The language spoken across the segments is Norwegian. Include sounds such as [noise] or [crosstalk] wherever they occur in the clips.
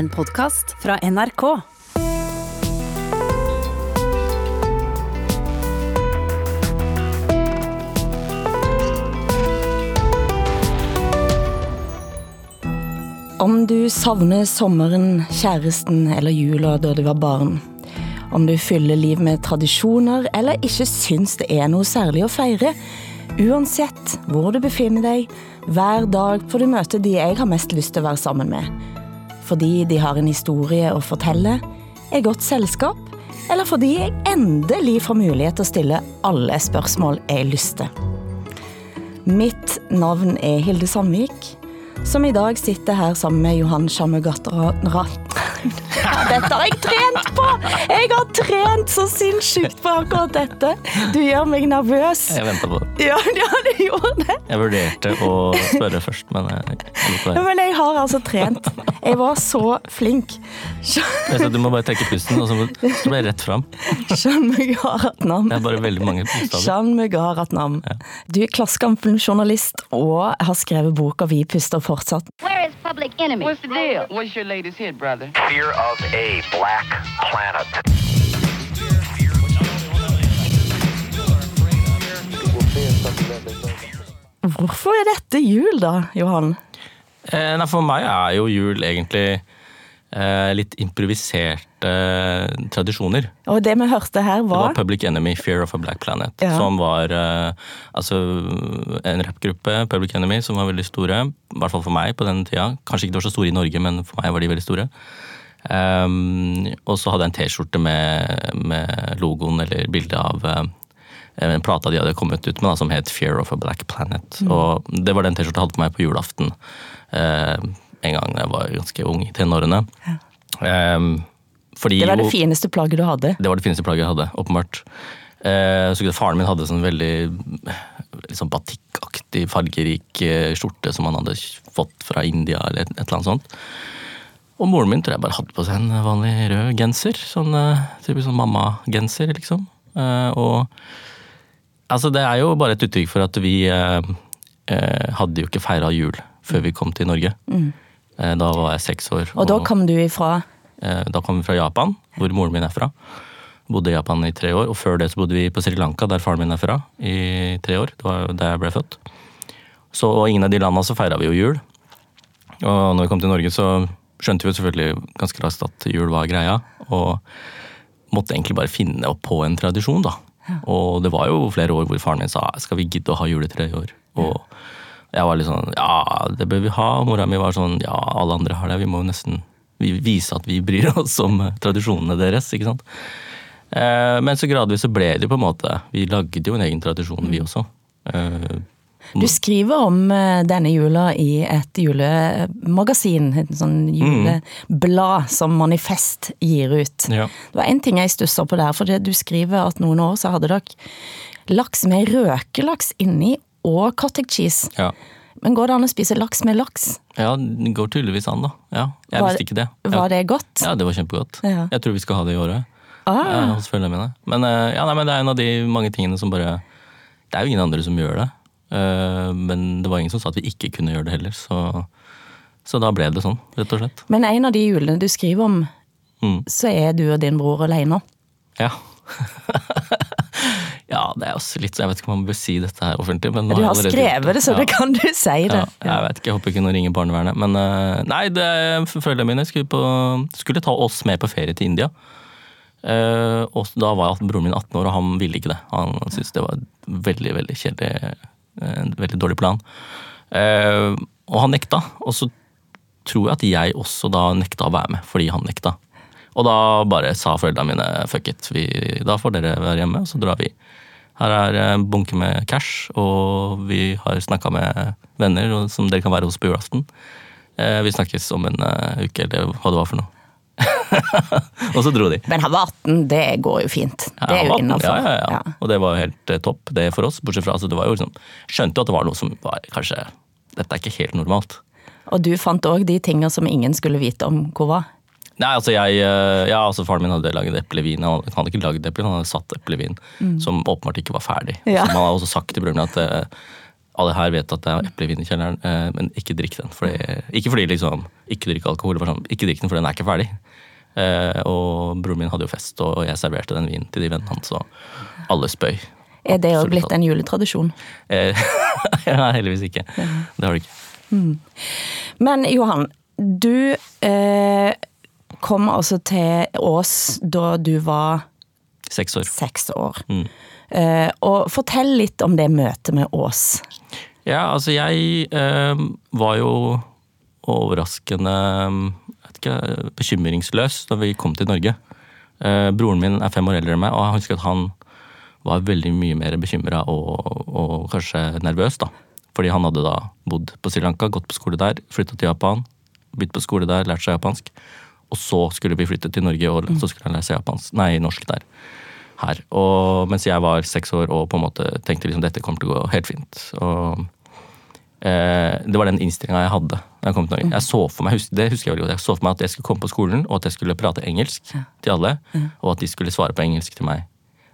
En podkast fra NRK. Om du savner sommeren, kjæresten eller jula da du var barn. Om du fyller liv med tradisjoner eller ikke syns det er noe særlig å feire. Uansett hvor du befinner deg, hver dag får du møte de jeg har mest lyst til å være sammen med. Fordi de har en historie å fortelle, er godt selskap, eller fordi jeg endelig får mulighet til å stille alle spørsmål jeg har lyst til. Mitt navn er Hilde Sandvik, som i dag sitter her sammen med Johan Shamugatra... Ja, dette har jeg trent på! Jeg har trent så sinnssykt på akkurat dette. Du gjør meg nervøs. Jeg venta på det. Ja, ja, du gjorde det. Jeg vurderte å spørre først, men jeg jeg Ja, men jeg har altså trent. Jeg var så flink. Jeg Du må bare trekke pusten, og så blir jeg rett fram. Shanmugaratnam. Det er bare veldig mange bokstaver. Ja. Du er Klassekampen-journalist og har skrevet boka Vi puster fortsatt. Where is Public Enemy? What's the deal? What's your latest hit, brother? Fear of a Black Planet. Hvorfor er dette jul, da, Johan? Eh, nei, for meg er jo jul egentlig eh, litt improviserte tradisjoner. Og det vi hørte her, var Det var var Public Enemy, Fear of a Black Planet, Ja. som var eh, altså en rappgruppe, Public Enemy, som var veldig store. I hvert fall for meg på den tida. Kanskje ikke de var så store i Norge, men for meg var de veldig store. Um, og så hadde jeg en T-skjorte med, med logoen eller bilde av eh, en plata de hadde kommet ut med, da, som het Fear of a Black Planet. Mm. Og det var den T-skjorta jeg hadde på meg på julaften uh, en gang jeg var ganske ung i tenårene. Um, fordi Det var det fineste plagget du hadde. det var det fineste plagget jeg hadde, åpenbart. Uh, så faren min hadde sånn veldig liksom batikkaktig, fargerik skjorte som han hadde fått fra India eller et, et eller annet sånt. Og moren min tror jeg bare hadde på seg en vanlig rød genser. Sånn eh, typisk sånn mammagenser, liksom. Eh, og altså, det er jo bare et uttrykk for at vi eh, eh, hadde jo ikke feira jul før vi kom til Norge. Mm. da var jeg seks år. Og da kom du ifra Eh, Da kom vi fra Japan, hvor moren min er fra. Bodde i Japan i tre år, og før det så bodde vi på Sri Lanka, der faren min er fra, i tre år. Det var der jeg ble født. Så og ingen av de landa så feira vi jo jul. Og når vi kom til Norge, så skjønte jo selvfølgelig ganske raskt at jul var greia. Og måtte egentlig bare finne opp på en tradisjon, da. Og det var jo flere år hvor faren min sa skal vi gidde å ha juletre i år. Og jeg var litt sånn ja, det bør vi ha. Mora mi var sånn ja, alle andre har det, vi må jo nesten vi vise at vi bryr [laughs] oss om eh, tradisjonene deres, ikke sant. Eh, men så gradvis så ble det jo på en måte Vi lagde jo en egen tradisjon, vi også. Du skriver om eh, denne jula i et julemagasin, et sånn juleblad som Manifest gir ut. Ja. Det var en ting jeg stusser på der, for det du skriver at noen år så hadde dere laks med røkelaks inni og cottage cheese. ja. Men går det an å spise laks med laks? ja, det går tydeligvis an, da. Ja, jeg Var- visste ikke det. Jeg, Var det godt? Ja, det var kjempegodt. Ja. Jeg tror vi skal ha det i året. Ah, hos følgerne mine. Men, eh, ja, nei, men det er en av de mange tingene som bare Det er jo ingen andre som gjør det. Eh, Men det var ingen som sa at vi ikke kunne gjøre det heller, så, så da ble det sånn, rett og slett. Men en av de julene du skriver om, Mm. så er du og din bror alene. Ja. [laughs] ja, det er også litt så Jeg vet ikke om man bør si dette her offentlig, men Du har skrevet det, så Ja. det kan du si det. Ja, jeg vet ikke, jeg håper ikke noen ringer barnevernet. Men eh, nei, det, foreldrene mine skulle, på, skulle ta oss med på ferie til India. Eh, og da var broren min 18 år, og han ville ikke det. Han syntes det var veldig, veldig kjedelig, en veldig dårlig plan. Eh, og han nekta. Og så tror jeg at jeg også da nekta å være med, fordi han nekta. Og da bare sa foreldrene mine fuck it, vi, da får dere være hjemme, og så drar vi. Her er en bunke med cash, og vi har snakka med venner som dere kan være hos på julaften. Eh, Vi snakkes om en eh, uke, eller hva det var for noe. [laughs] og så dro de. Men han var 18, det går jo fint. Det er jo han innafor. Ja, ja, ja. Og det var jo helt eh, topp, det for oss. Bortsett fra altså, det var jo liksom Skjønte jo at det var noe som var kanskje Dette er ikke helt normalt. Og du fant òg de tinga som ingen skulle vite om hvor var. Nei, altså jeg, eh, ja, altså Faren min hadde laget eplevin. Han han hadde ikke laget eplevin, han hadde satt eplevin som åpenbart ikke var ferdig. Ja. Så man har også sagt til broren min at eh, alle her vet at det er eplevin i kjelleren, eh, men ikke drikk den. Fordi, ikke fordi liksom, ikke drikk alkohol, sånn, ikke drikk den, for den er ikke ferdig. Eh, og broren min hadde jo fest, og jeg serverte den vinen til de vennene hans, og alle spøy. Er det jo blitt en juletradisjon? Eh, [laughs] ja, heldigvis ikke. Det har det ikke. Men Johan, du eh, kom altså til Ås da du var Seks år. seks år. Mm. Eh, og fortell litt om det møtet med Ås. Ja, altså jeg eh, var jo overraskende ikke, bekymringsløs da vi kom til Norge. Eh, broren min er fem år eldre enn meg, og jeg husker at han var veldig mye mer bekymra og, og kanskje nervøs. da. Fordi han hadde da bodd på Sri Lanka, gått på skole der, flytta til Japan, begynt på skole der, lært seg japansk. Og så skulle vi flytte til Norge, og så skulle han lære seg japansk, nei, norsk der. Her. Og mens jeg var seks år og på en måte tenkte liksom dette kommer til å gå helt fint. Og Det var den innstillinga jeg hadde da jeg kom til Norge. Jeg så for meg, det husker jeg veldig godt, jeg så for meg at jeg skulle komme på skolen, og at jeg skulle prate engelsk til alle. Og at de skulle svare på engelsk til meg.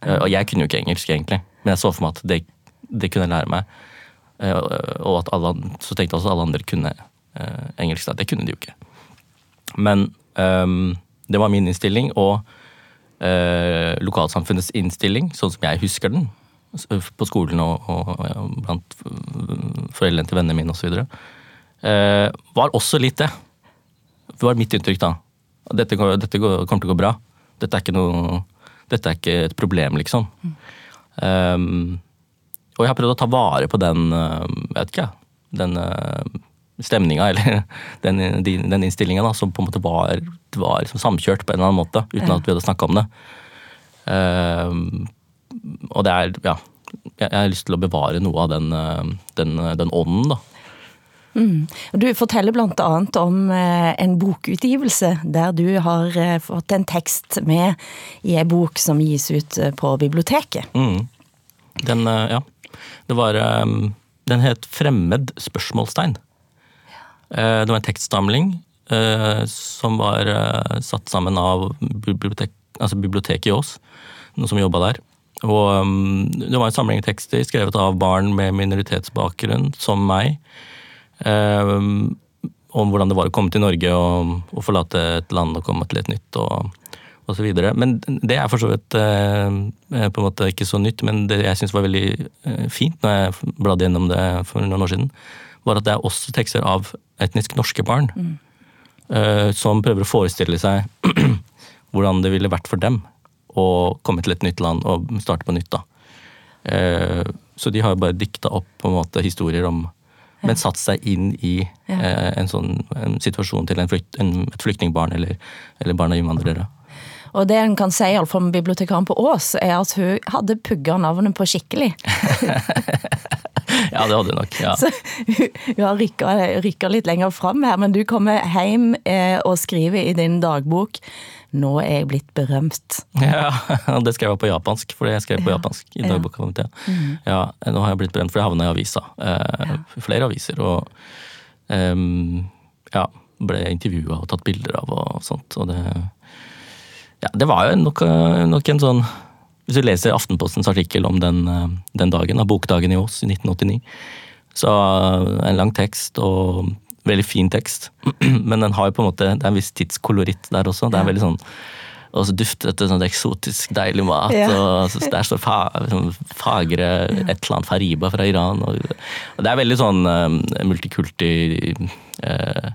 Eh, Og jeg kunne jo ikke engelsk, egentlig, men jeg så for meg at det, det kunne jeg lære meg. Eh, Og at alle, så tenkte jeg også at alle andre kunne eh, engelsk. da. Det kunne de jo ikke. Men um, det var min innstilling, og uh, lokalsamfunnets innstilling, sånn som jeg husker den, på skolen og, og, og blant foreldrene til vennene mine osv., Eh, var også litt det. Det var mitt inntrykk da. Dette, dette går, kommer til å gå bra. Dette er ikke noe Dette er ikke et problem, liksom. Um, og jeg har prøvd å ta vare på den, uh, jeg vet ikke, den uh, stemninga, [laughs] eller den, den, innstillinga som på en måte var, var liksom samkjørt på en eller annen måte, uten at vi hadde snakka om det. Um, og det er, ja Jeg jeg har lyst til å bevare noe av den, uh, den, den ånden, da. Mm. Du forteller annet om eh, en bokutgivelse der du har eh, fått en tekst med i en bok som gis ut eh, på biblioteket. Mm. Den, eh, ja. Det var eh, Den het Fremmed? spørsmålstegn. Eh, Det var en tekstsamling eh, som var eh, satt sammen av bibliotek, altså biblioteket i Ås, noen som jobba der. Og um, det var en samling tekster skrevet av barn med minoritetsbakgrunn, som meg. eh, om hvordan det var å komme til Norge og, og forlate et land og komme til et nytt. og så videre. Men det er for så vidt eh, på en måte ikke så nytt, men det jeg syns var veldig eh, fint når jeg bladde gjennom det for noen år siden, var at det er også tekster av etnisk norske barn. eh, som prøver å forestille seg [clears throat] hvordan det ville vært for dem å komme til et nytt land og starte på nytt. da. Eh, så de har jo bare dikta opp på en måte historier om Men satt seg inn i eh, en sånn en situasjon til en flykt, en, et flyktningbarn eller, eller barn av innvandrere. Og det en kan si, iallfall om bibliotekaren på Ås, er at hun hadde pugga navnet på skikkelig. [laughs] Ja, det hadde hun nok. ja. Så hun, hun har rykka litt lenger fram her, men du kommer hjem eh, og skriver i din dagbok nå er jeg blitt berømt. Ja, [laughs] Det skrev jeg på japansk, for jeg skrev på japansk i dagboka. Ja. Mm. Ja, nå har jeg blitt berømt, for jeg havna i avisa. Eh, Flere aviser. Og um, ja, ble intervjua og tatt bilder av og sånt. Og det, ja, det var jo nok, nok en sånn Hvis du leser Aftenpostens artikkel om den, eh, den dagen, av bokdagen i Ås i 1989, så eh, en lang tekst og veldig fin tekst. [clears throat] Men den har jo på en måte, det er en viss tidskoloritt der også. Det er veldig sånn og så dufter det sånn eksotisk, deilig mat. Ja. og så Der står fa, sånn fagre et eller annet Fariba fra Iran. Og, og det er veldig sånn um, multikulti uh,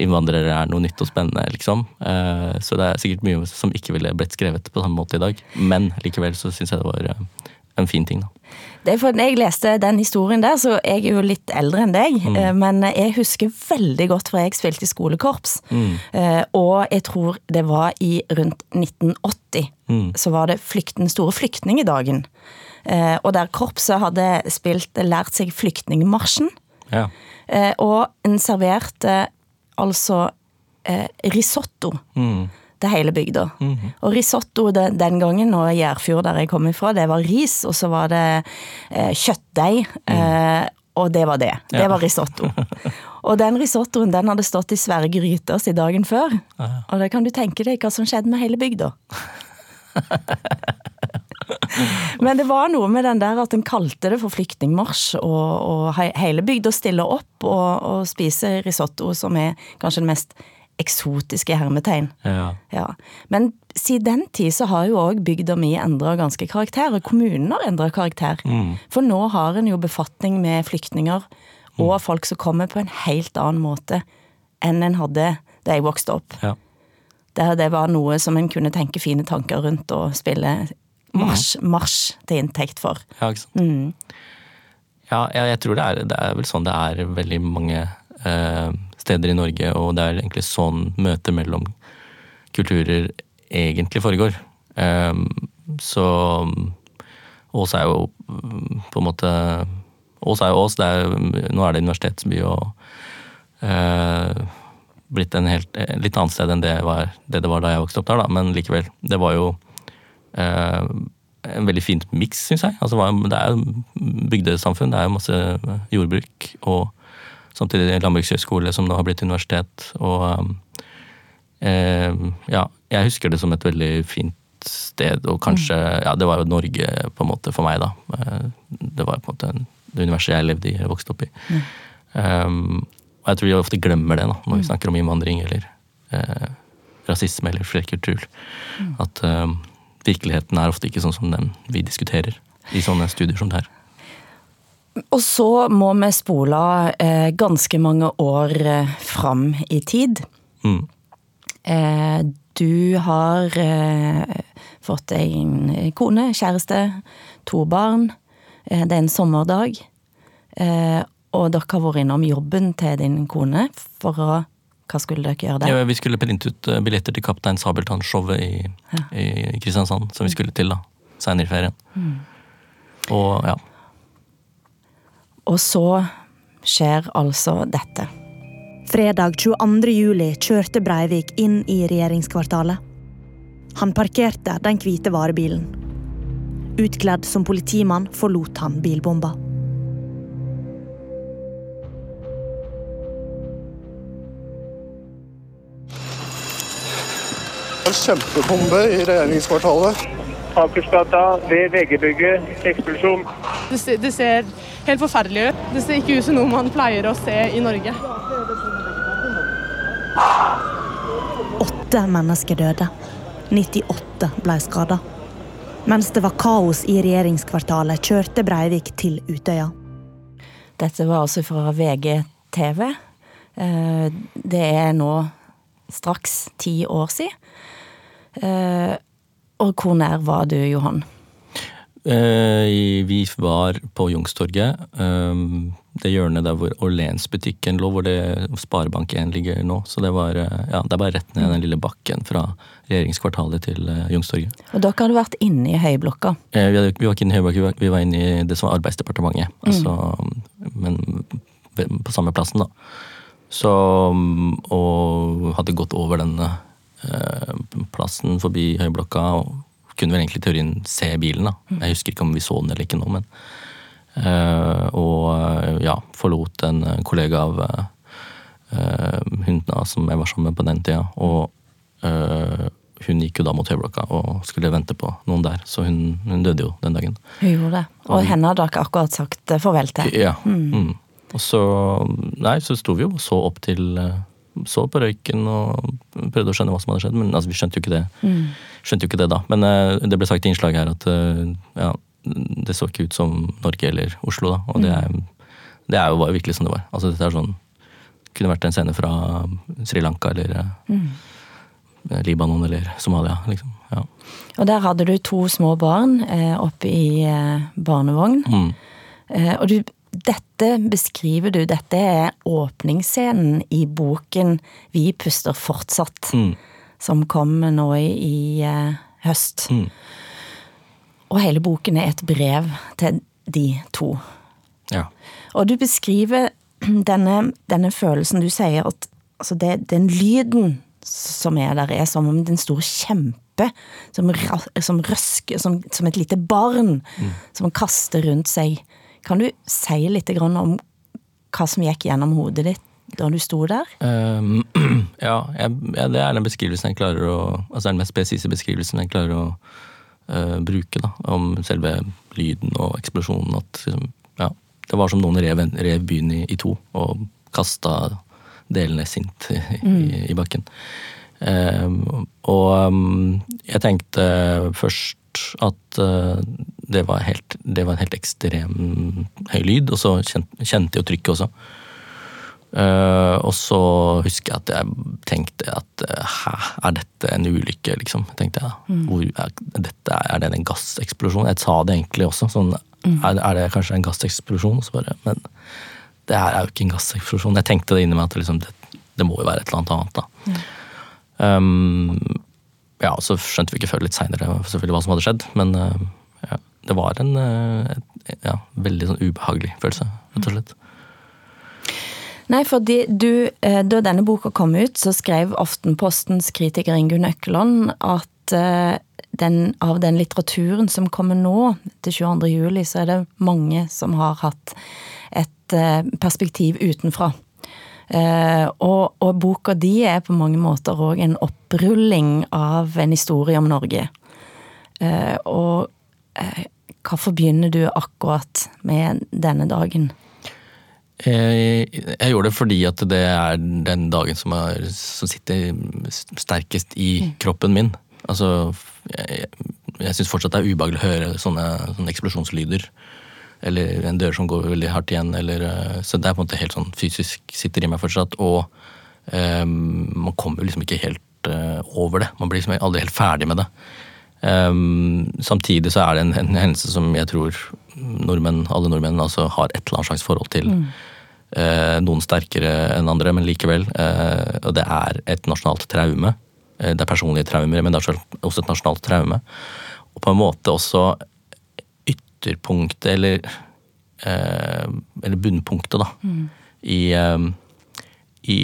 Innvandrere er noe nytt og spennende, liksom. Uh, så det er sikkert mye som ikke ville blitt skrevet på samme måte i dag. Men likevel så syns jeg det var eh, en fin ting, da. Det er for når jeg leste den historien der, så jeg er jo litt eldre enn deg, mm. men jeg husker veldig godt fra jeg spilte i skolekorps. Mm. Og jeg tror det var i rundt 1980, så var det flykt, den store flyktningedagen. Eh, Og der korpset hadde spilt, lært seg flyktningmarsjen. Ja. Eh, Og en serverte altså eh, risotto Mm. Til hele bygda. Og risotto den, den gangen, og Gjærfjord der jeg kom ifra, det var ris, og så var det eh, kjøttdeig, eh, og det var det. Det Ja. var risotto. [laughs] og den risottoen den hadde stått i svære gryter siden dagen før. Og da kan du tenke deg hva som skjedde med hele bygda. [laughs] Men det var noe med den der at en kalte det for flyktningmarsj, og, og hele bygda stiller opp og, og spiser risotto, som er kanskje det mest eksotiske hermetegn. Ja. Ja. Men siden den tid så har jo òg bygda mi endra ganske karakter, og kommunen har endra karakter. For nå har en jo befatning med flyktninger og folk som kommer på en helt annen måte enn en hadde da jeg vokste opp. ja. Der det var noe som en kunne tenke fine tanker rundt og spille marsj, marsj til inntekt for. Ja, ikke sant. Ja, jeg, jeg tror det er, det er vel sånn det er veldig mange eh, steder i Norge, og det er egentlig sånn møter mellom kulturer egentlig foregår. Eh, så Ås er jo på en måte Ås er jo Ås. Nå er det universitetsby og eh, blitt en helt, eh, litt annet sted enn det, var, det det var da jeg vokste opp der, da. Men likevel. Det var jo eh, en veldig fint miks, syns jeg. Altså, det er jo bygdesamfunn, det er jo masse jordbruk. Og samtidig landbrukshøgskole, som nå har blitt universitet. Og eh, ja, jeg husker det som et veldig fint sted, og kanskje Ja, det var jo Norge på en måte for meg, da. Eh, Det var på en måte en- det universet jeg levde i, eller vokste opp i. Um, og jeg tror vi ofte glemmer det da, når vi snakker om innvandring eller eh, rasisme eller flerkultur. At um, virkeligheten er ofte ikke sånn som den vi diskuterer i sånne studier som det her. Og så må vi spole eh, ganske mange år eh, fram i tid. Mm. Eh, du har eh, fått deg en kone, kjæreste, to barn. Eh, det er en sommerdag. Eh, og dere har vært innom jobben til din kone for å Hva skulle dere gjøre der? Ja, vi skulle printe ut billetter til Kaptein Sabeltann-showet i, i Kristiansand, som vi skulle til da, senere i ferien. Og ja. Og så skjer altså dette. Fredag 22. juli kjørte Breivik inn i regjeringskvartalet. Han parkerte den hvite varebilen. Utkledd som politimann forlot han bilbomba. En kjempebombe i regjeringskvartalet. Akersgata ved VG-bygget. Eksplosjon. Du ser, du ser helt forferdelig ut. Det ser ikke ut som noe man pleier å se i Norge. Åtte mennesker døde. 98 ble skada. Mens det var kaos i regjeringskvartalet, kjørte Breivik til Utøya. Dette var altså fra VGTV. Eh, Det er nå straks ti år siden. Eh, Og hvor nær var du, Johan? Eh, vi var på Youngstorget. eh, det hjørnet der hvor Orlensbutikken lå, hvor det Sparebank1 ligger nå. Så det var eh, ja, det er bare rett ned den lille bakken fra regjeringskvartalet til Jungstorget. Youngstorget. Og dere hadde vært inne i høyblokka. Vi, var ikke inne i Høyblokka, vi var- inne i det som var Arbeidsdepartementet. Altså, men på samme plassen, da. Så, og hadde gått over den plassen forbi Høyblokka og kunne vel egentlig i teorien se bilen. da. Jeg husker ikke om vi så den eller ikke nå, men uh, Og eh, ja, forlot en eh, kollega av uh, hundene som jeg var sammen med på den tida. Og uh, hun gikk jo da mot Høyblokka og skulle vente på noen der, så hun, hun døde jo den dagen. Hun gjorde det. Og henne hadde dere akkurat sagt farvel til. Ja. Mm. Og så Nei, så sto vi jo og så opp til eh, Så på røyken og prøvde å skjønne hva som hadde skjedd, men altså, vi skjønte jo ikke det. Skjønte jo ikke det da. Men uh, det ble sagt i innslaget her at uh, ja, det så ikke ut som Norge eller Oslo, da. Og det er, det er jo bare virkelig sånn det var. Altså dette er sånn Kunne vært en scene fra Sri Lanka eller mm. Libanon eller Somalia, liksom. Ja. Og der hadde du to små barn eh, oppe i eh, barnevogn. Mm. Eh, og du, dette beskriver du, dette er åpningsscenen i boken Vi puster fortsatt, Mm. som kom nå i, i uh, høst. Mm. Og hele boken er et brev til de to. Ja. Og du beskriver [clears throat] denne, denne følelsen, du sier at altså det, den lyden som er der, er som om det er en stor kjempe som, som røsker, som, som et lite barn, som kaster rundt seg. Kan du si litt grann om hva som gikk gjennom hodet ditt da du sto der? Um, [clears throat] ja, jeg, ja, det er den beskrivelsen jeg klarer å Altså den mest presise beskrivelsen jeg klarer å uh, bruke, da. Om selve lyden og eksplosjonen. At liksom, ja, det var som noen rev, rev byen i, i to og kasta delene sint i, i, i bakken. Um, og um, jeg tenkte først at eh, det, var helt, det var en helt ekstrem høy lyd, og så kjente, jeg jo trykket også. Uh, og så husker jeg at jeg tenkte at eh, hæ, er dette en ulykke, liksom? Tenkte jeg. Hvor, er, dette, er det en gasseksplosjon? Jeg sa det egentlig også. Sånn, er, er det kanskje en gasseksplosjon? Så bare, men det her er jo ikke en gasseksplosjon. Jeg tenkte det inni meg at liksom, det, det må jo være et eller annet annet. da. Um, ja, så skjønte vi ikke før litt seinere hva som hadde skjedd, men uh, ja, det var en et, ja, veldig sånn ubehagelig følelse, rett og slett. Nei, fordi du, eh, da denne boka kom ut, så skrev Aftenpostens kritiker Ingunn Økkeland at eh, den, av den litteraturen som kommer nå, til 22. juli, så er det mange som har hatt et eh, perspektiv utenfra. Eh, og, og boka di er på mange måter òg en opprulling av en historie om Norge. Eh, og eh, hvorfor begynner du akkurat med denne dagen? Jeg, jeg gjorde det fordi at det er den dagen som, er, som sitter sterkest i kroppen min. Altså, jeg, jeg syns fortsatt det er ubehagelig å høre sånne, sånne, eksplosjonslyder. Eller en dør som går veldig hardt igjen. Eller, så det er på en måte helt sånn fysisk sitter i meg fortsatt. Og um, man kommer liksom ikke helt uh, over det. Man blir liksom aldri helt ferdig med det. Um, samtidig så er det en, en, hendelse som jeg tror nordmenn, alle nordmenn altså har et eller annet slags forhold til. Mm. Uh, noen sterkere enn andre, men likevel. Uh, og det er et nasjonalt traume. Uh, det er personlige traumer, men det er også et nasjonalt traume. Og på en måte også ytterpunktet, eller eller bunnpunktet, da. Mm. I, i,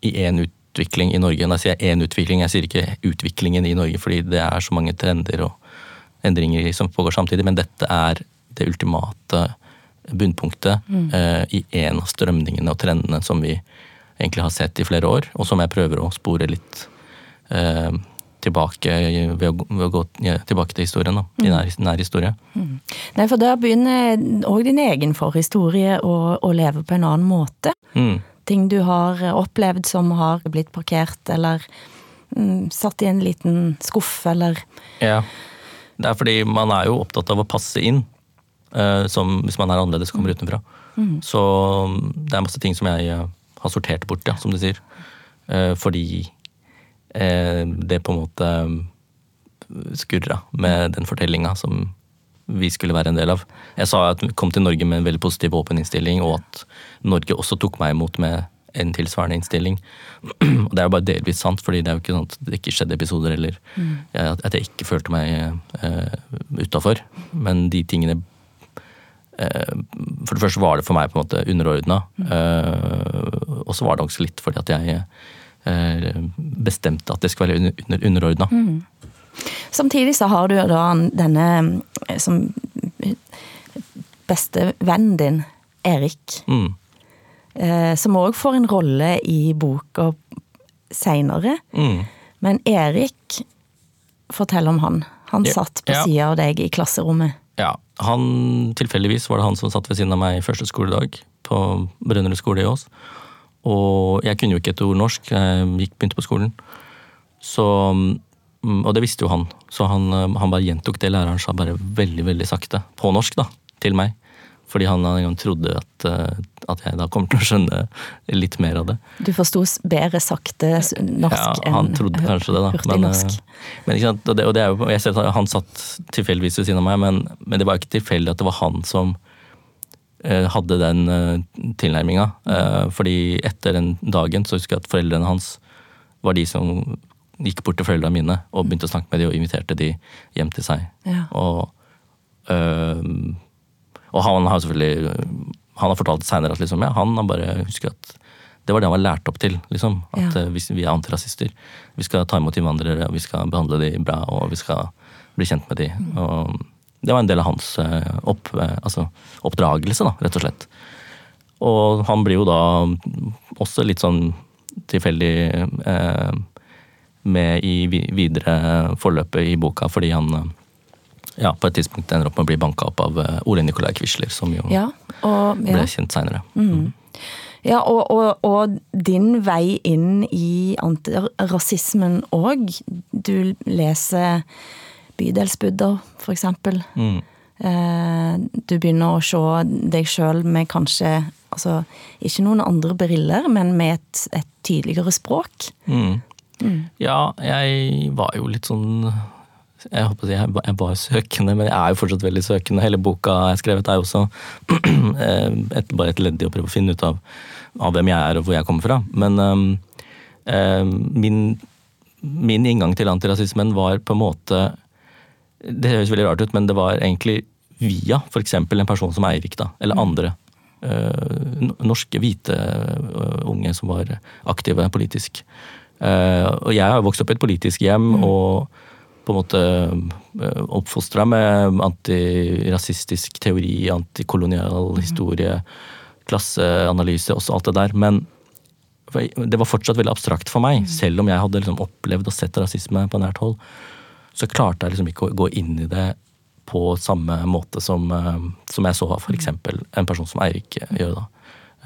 i en utvikling i Norge. Når jeg sier én utvikling, jeg sier ikke utviklingen i Norge, fordi det er så mange trender og endringer som pågår samtidig, men dette er det ultimate bunnpunktet mm. eh, i en av strømningene og trendene som vi egentlig har sett i flere år, og som jeg prøver å spore litt eh, tilbake ved å, ved å gå ja, tilbake til historien, da, i nær, nær historie. Mm. Nei, for der begynner òg din egen forhistorie å, å, leve på en annen måte. Mm ting du har opplevd som har blitt parkert, eller mm, satt i en liten skuff, eller Ja. Det er fordi man er jo opptatt av å passe inn, uh, som hvis man er annerledes kommer utenfra. Mm. Så det er masse ting som jeg uh, har sortert bort, ja, som du sier. Uh, fordi det på en måte skurra med den fortellinga som vi skulle være en del av. Jeg sa at vi kom til Norge med en veldig positiv åpen innstilling, og at Norge også tok meg imot med en tilsvarende innstilling. [clears throat] Og det er jo bare delvis sant, fordi det er jo ikke sånn at det ikke skjedde episoder, eller mm. at jeg ikke følte meg eh, utafor. Men de tingene eh, For det første var det for meg på en måte underordna. Uh, og så var det også litt fordi at jeg bestemte at det skulle være under, underordna. Mm. Samtidig så har du da denne som beste vennen din, Erik. Mm. Eh, som òg får en rolle i boka seinere. Mm. Men Erik, fortell om han. Han satt på ja. sida av deg i klasserommet. Ja, han, Tilfeldigvis var det han som satt ved siden av meg i første skoledag på Brønnerud skole i Ås. Og jeg kunne jo ikke et ord norsk, jeg begynte på skolen. Så, mm, og det visste jo han, så han, han bare gjentok det læreren sa bare veldig veldig sakte, på norsk, da, til meg. Fordi han en gang trodde at, eh, at, jeg da kommer til å skjønne litt mer av det. Du forsto bedre sakte norsk ja, han trodde kanskje det, da. Men, norsk. Men, og det, og det er jo, jeg ser at Han satt tilfeldigvis ved siden av meg, men, men, det var ikke tilfeldig at det var han som hadde den uh, tilnærminga. Uh, fordi etter den dagen så husker jeg at foreldrene hans var de som gikk bort til foreldrene mine og begynte å snakke med dem og inviterte de hjem til seg. Ja. Og og han har selvfølgelig han har fortalt seinere at liksom, ja, han har bare husker at det var det han var lært opp til. liksom, At ja. vi, vi er antirasister. Vi skal ta imot innvandrere, og vi skal behandle dem bra, og vi skal bli kjent med dem. Mm. Og det var en del av hans eh, opp, eh, altså, oppdragelse, da, rett og slett. Og han blir jo da også litt sånn tilfeldig eh, med i videre forløpet i boka, fordi han ja, på et tidspunkt ender opp med å bli banka opp av eh, Ole Nikolai Quisler, som jo Ja, og, ja. ble kjent seinere. Ja, og, og, og din vei inn i antirasismen òg. Du leser Bydelsbudder, eksempel. Mm. Eh, du begynner å se deg sjøl med kanskje altså, Ikke noen andre briller, men med et, et tydeligere språk. Mm. Ja, jeg var jo litt sånn jeg håper å si jeg jeg var søkende, men jeg er jo fortsatt veldig søkende. Hele boka jeg har skrevet er jo også [clears throat] eh, et, bare et ledd i å prøve å finne ut av, av hvem jeg er og hvor jeg kommer fra. Men um, um, min, min inngang til antirasismen var på en måte Det høres veldig rart ut, men det var egentlig via f.eks. en person som Eirik, da, eller andre. eh, norske hvite eh, unge som var aktive politisk. Eh, og jeg har vokst opp i et politisk hjem og på en måte oppfostra med antirasistisk teori, antikolonial historie, klasseanalyse, også alt det der. Men det var fortsatt veldig abstrakt for meg. Selv om jeg hadde liksom opplevd og sett rasisme på nært hold, så klarte jeg liksom ikke å gå inn i det på samme måte som, eh, som jeg så f.eks. en person som Eirik eh, gjør. da.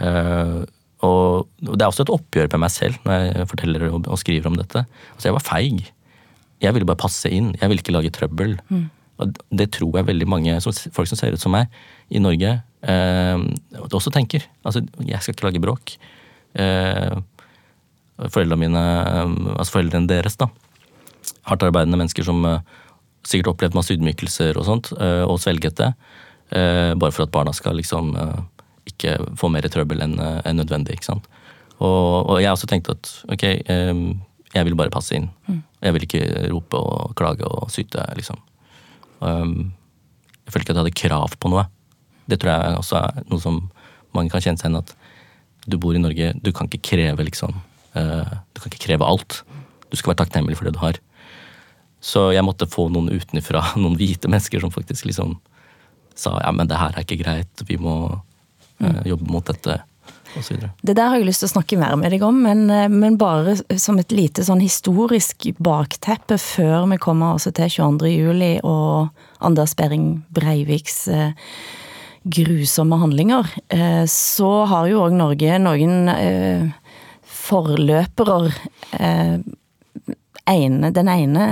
Eh, og det er også et oppgjør med meg selv når jeg forteller og, og skriver om dette. Altså, jeg var feig. Jeg ville bare passe inn. Jeg ville ikke lage trøbbel. Og det tror jeg veldig mange som, folk som ser ut som meg i Norge, eh, også tenker. Altså, jeg skal ikke lage bråk. Eh, foreldrene mine, altså foreldrene deres, da. Hardt arbeidende mennesker som eh, sikkert opplevd masse ydmykelser og sånt, eh, og svelget det. eh, bare for at barna skal liksom ikke få mer trøbbel enn nødvendig. ikke sant? Og, og jeg også tenkt at ok, jeg vil bare passe inn. Jeg vil ikke rope og klage og syte, liksom. Um, jeg følte ikke at jeg hadde krav på noe. Det tror jeg også er noe som mange kan kjenne seg igjen at du bor i Norge, du kan ikke kreve liksom Du kan ikke kreve alt. Du skal være takknemlig for det du har. Så jeg måtte få noen utenfra, [laughs] noen hvite mennesker som faktisk liksom sa ja, men det her er ikke greit, vi må eh, jobbe mot dette, osv. Det der har jeg lyst til å snakke mer med deg om, men, eh, men bare som et lite sånn historisk bakteppe før vi kommer også til 22. juli og Anders Behring Breiviks eh, grusomme handlinger, eh, så har jo òg Norge noen eh, forløpere. Eh, den ene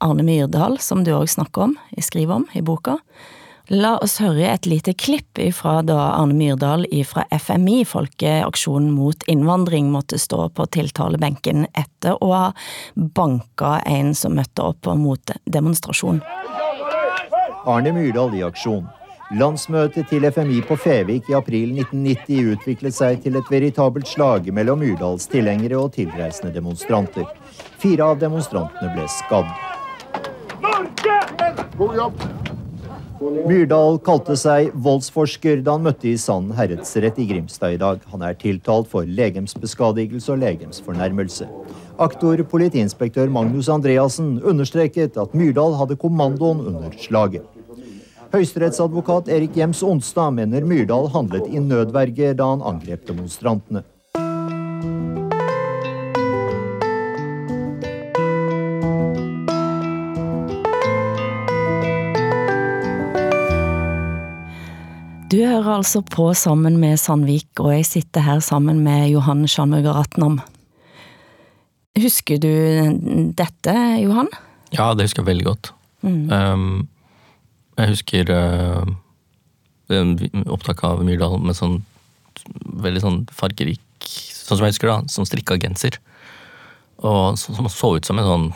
Arne Myrdal, som du òg snakker om, jeg skriver om i boka. La oss høre et lite klipp fra da Arne Myrdal fra FMI, Folkeaksjonen mot innvandring, måtte stå på tiltalebenken etter å ha banka en som møtte opp på motdemonstrasjon. Arne Myrdal i aksjon. Landsmøtet til FMI på Fevik i april 1990 utviklet seg til et veritabelt slag mellom Myrdals tilhengere og tilreisende demonstranter. Fire av demonstrantene ble skadd. Myrdal kalte seg voldsforsker da han møtte i Sand herredsrett i Grimstad i dag. Han er tiltalt for legemsbeskadigelse og legemsfornærmelse. Aktor politiinspektør Magnus Andreassen understreket at Myrdal hadde kommandoen under slaget. Høyesterettsadvokat Erik Jems Onstad mener Myrdal handlet i nødverge da han angrep demonstrantene. Du hører altså på sammen med Sandvik, og jeg sitter her sammen med Johan Schanmøger Ratnam. Husker du dette, Johan? Ja, det husker jeg veldig godt. Um, jeg husker uh, opptak av Myrdal med sånn veldig sånn fargerik Sånn som jeg husker da, Som strikka genser. Og så- som så ut som en sånn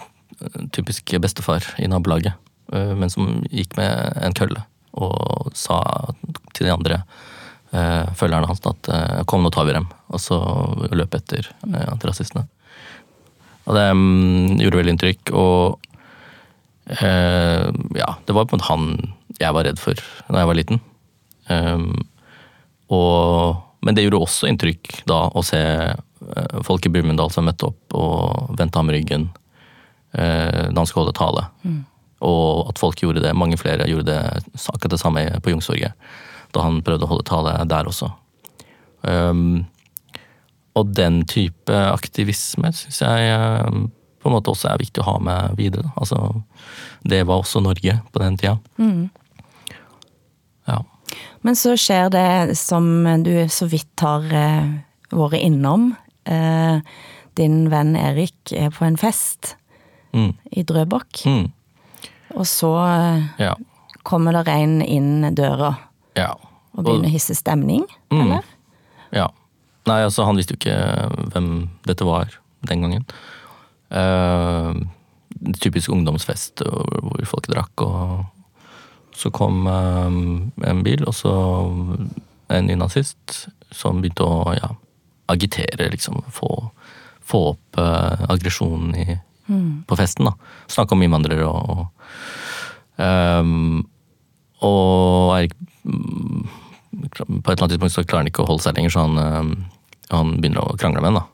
uh, typisk bestefar i nabolaget, uh, men som gikk med en kølle og sa til de andre eh, følgerne hans at eh, kom, nå tar vi dem, og så løp etter eh, antirasistene. Og det mm, gjorde veldig inntrykk, og eh, ja, det var på en måte han jeg var redd for da jeg var liten. Um, og, men det gjorde også inntrykk da å se eh, folk i Brumunddal som møtte opp og vendte ham ryggen eh, da han skulle holde tale. Og at folk gjorde det, mange flere gjorde det akkurat det samme på Jungstorget. Da han prøvde å holde tale der også. Um, og den type aktivisme syns jeg eh, på en måte også er viktig å ha med videre. Altså, det var også Norge på den tida. Mm. Ja. Men så skjer det som du så vidt har eh, vært innom. Eh, din venn Erik er på en fest Mm. i Drøbak, Mm. Og så eh, Ja. kommer det en inn døra ja. og begynner å hisse stemning, Mm. eller? Ja. Nei, altså han visste jo ikke hvem dette var den gangen. Uh, typisk ungdomsfest hvor folk drakk, og så kom uh, en bil, og så en nynazist som begynte å ja, agitere, liksom. Få, få opp uh, aggresjonen i, på festen, da. Snakke om innvandrere og, og um, og Eirik mm, På et eller annet tidspunkt så klarer han ikke å holde seg lenger, så han, ehm, han begynner å krangle med henne.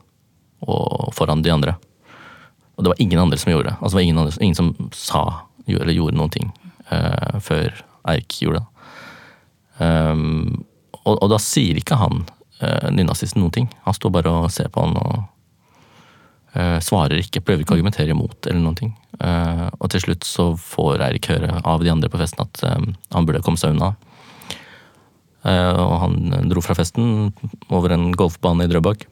Og foran de andre. Og det var ingen andre som gjorde det. Altså det var ingen, andre, ingen som sa eller gjorde noen ting uh, før Eirik gjorde det. Um, og, og da sier ikke han uh, nynazisten noen ting. Han står bare og ser på han og svarer ikke, prøver ikke å argumentere imot eller noen ting. Eh, og til slutt så får Eirik høre av de andre på festen at eh, han burde komme seg unna. Eh, og han dro fra festen over en golfbane i Drøbak.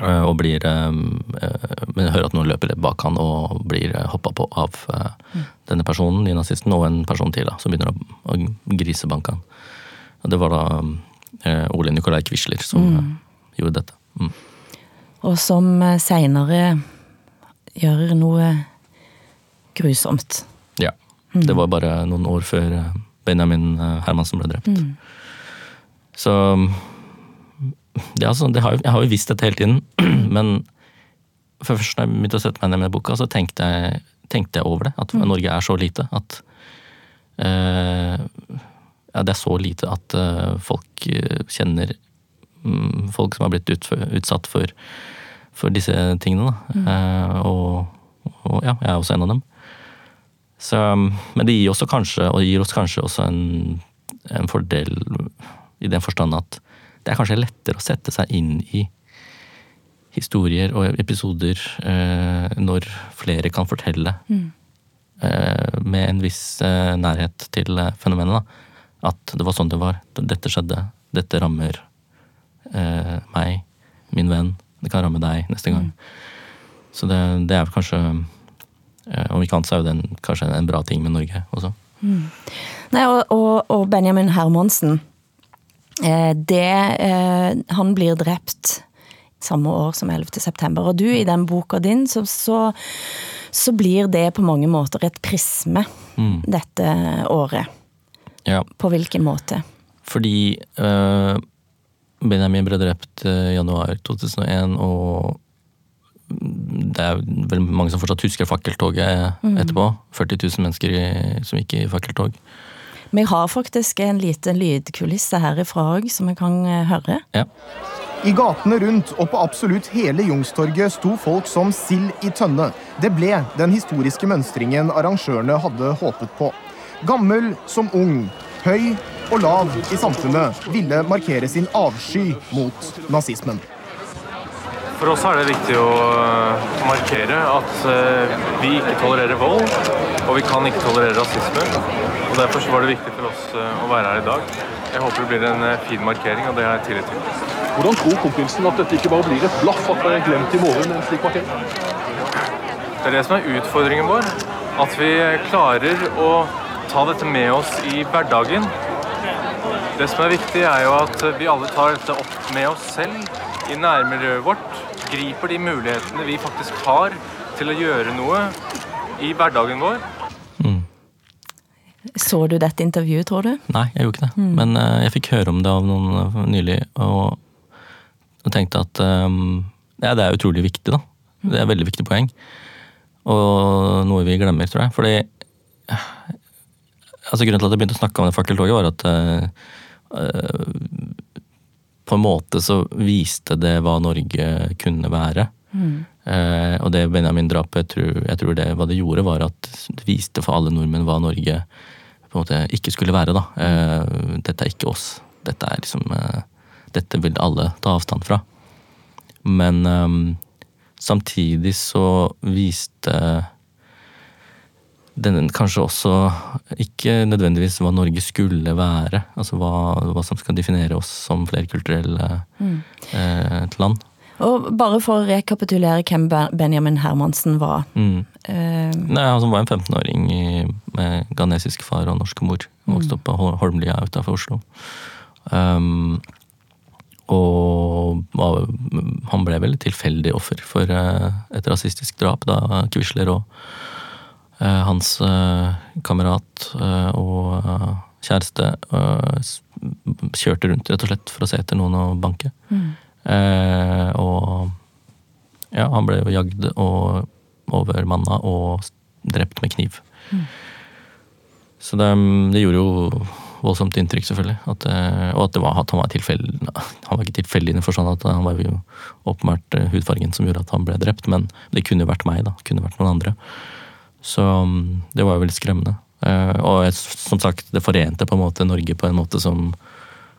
eh, og blir eh, eh, Men hører at noen løper bak han og blir hoppa på av eh, denne personen, nynazisten, og en person til da, som begynner å, grisebanke han. Det var da eh, Ole Nikolai Quisler som mm. gjorde dette. Mm. Og som seinere senere gjør noe grusomt. Ja. Det var bare noen år før eh, Benjamin eh, Hermansen ble drept. Så det, er altså, det har, Jeg har jo visst dette hele tiden, [clears throat] men for først når jeg begynte å sette meg ned med boka, så tenkte jeg, tenkte jeg over det. At Norge er så lite. At uh, ja, det er så lite at uh, folk eh, kjenner mm, folk som har blitt utsatt for, for disse tingene. Da. Eh, og, og ja, jeg er også en av dem. Så, men det gir, kanskje, gir oss kanskje også en, en fordel i den forstand at det er kanskje lettere å sette seg inn i historier og episoder eh, når flere kan fortelle eh, med en viss eh, nærhet til fenomenet. Da. At det var sånn det var. Dette skjedde. Dette rammer eh, meg, min venn. Det kan ramme deg neste gang. Så det, det er kanskje eh, Om ikke annet så er jo det en, kanskje en bra ting med Norge også. Nei, og, og, og Benjamin Hermansen, eh, det, eh, han blir drept samme år som 11. september. Og du, i den boka din, så, så, så blir det på mange måter et prisme Mm. dette året. Ja, På hvilken måte? fordi eh, Benjamin ble drept i januar 2001, og det er vel mange som fortsatt husker fakkeltoget etterpå. 40 000 mennesker i, som gikk i fakkeltog. Vi har faktisk en liten lydkulisse herifra òg, som vi kan eh, høre. Ja. I gatene rundt og på absolutt hele Youngstorget sto folk som sild i tønne. Det ble den historiske mønstringen arrangørene hadde håpet på. Gammel som ung, høy og lav i samfunnet ville markere sin avsky mot nazismen. For oss er det viktig å eh, markere at eh, vi ikke tolererer vold, og vi kan ikke tolerere rasisme. Og Derfor så var det viktig for oss eh, å være her i dag. Jeg håper det blir en fin markering, og det har jeg tillit til. Hvordan tror kompisen at dette ikke bare blir et blaff at det er glemt i morgen en slik markering? Det er det som er utfordringen vår. At vi klarer å ta dette med oss i hverdagen. Det som er viktig, er jo at vi alle tar dette opp med oss selv i nærmiljøet vårt. Griper de mulighetene vi faktisk har til å gjøre noe i hverdagen vår. Så du dette intervjuet, tror du? Nei, jeg gjorde ikke det. Men uh, jeg fikk høre om det av noen eh, nylig, og, og tenkte at um, ja, det er utrolig viktig, da. Det er et veldig viktig poeng. Og noe vi glemmer, tror jeg. Fordi altså Grunnen til at jeg begynte å snakke om det fakkeltoget, var at uh, på en måte så viste det hva Norge kunne være. Eh, og det Benjamin-drapet, jeg tror, jeg tror det, hva det gjorde, var at det viste for alle nordmenn hva Norge på en måte ikke skulle være. da. Eh, dette er ikke oss. Dette er liksom eh, Dette vil alle ta avstand fra. Men eh, samtidig så viste den kanskje også ikke nødvendigvis hva Norge skulle være. Altså hva, hva som skal definere oss som flerkulturelle Mm. eh, et land. Og bare for å rekapitulere hvem Benjamin Hermansen var. Mm. Eh, Nei, Han var en 15-åring med ghanesisk far og norsk mor. Vokste opp på Holmlia utafor Oslo. Um, og han ble vel tilfeldig offer for eh, et rasistisk drap da Quisler og hans eh, kamerat eh, og eh, kjæreste eh, kjørte rundt rett og slett for å se etter noen å banke. Mm. Eh, og ja, han ble jo jagd og overmanna og drept med kniv. Mm. Så det, det gjorde jo voldsomt inntrykk, selvfølgelig. At, eh, og at, det var, at han var tilfeldig Han var ikke tilfeldig innenfor sånn at han var jo åpenbart eh, hudfargen som gjorde at han ble drept, men det kunne jo vært meg, da. Kunne vært noen andre. Så mm, det var jo veldig skremmende. Eh, og jeg, som sagt, det forente på en måte Norge på en måte som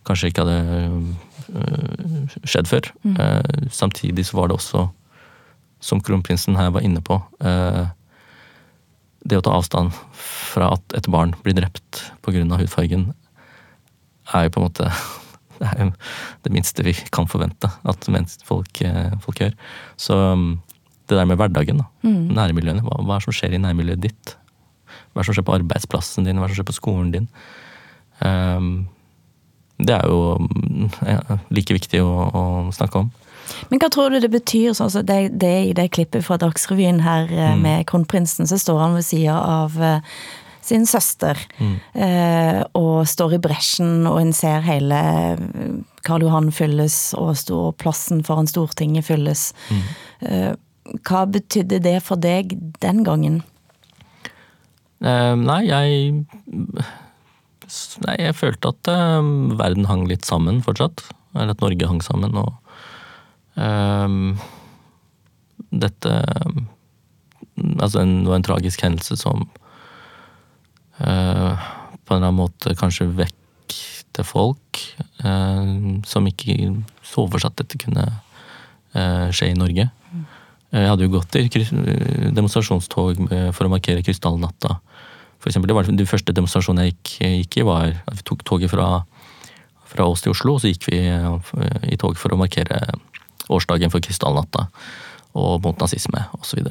kanskje ikke hadde øh, skjedd før. Mm. Eh, samtidig så var det også, som kronprinsen her var inne på, eh, det å ta avstand fra at et barn blir drept pga. hudfargen, er jo på en måte [laughs] det det minste vi kan forvente at folk, eh, folk gjør. Så mm, det der med hverdagen, da. Mm. Nærmiljøene. Hva, hva er det som skjer i nærmiljøet ditt? Hva er det som skjer på arbeidsplassen din? Hva er det som skjer på skolen din? Um, det er jo ja, like viktig å, å snakke om. Men hva tror du det betyr, sånn som det, det i det klippet fra Dagsrevyen her eh, Mm. med kronprinsen, så står han ved sida av eh, sin søster, Mm. eh, og står i bresjen, og en ser hele Karl Johan fylles, og, og plassen foran Stortinget fylles. Mm. Hva betydde det for deg den gangen? Eh, nei, jeg Nei, jeg følte at eh, verden hang litt sammen fortsatt. Eller at Norge hang sammen, og eh, Dette Altså, en, det var en tragisk hendelse som eh, på en eller annen måte kanskje vekte folk eh, som ikke så for seg at dette kunne eh, skje i Norge. Jeg hadde jo gått i demonstrasjonstog for å markere krystallnatta. For eksempel, det var De første demonstrasjonene jeg gikk, gikk i, var at vi tok toget fra, fra Ås til Oslo. Så gikk vi eh, i tog for å markere årsdagen for krystallnatta og mot nazisme osv.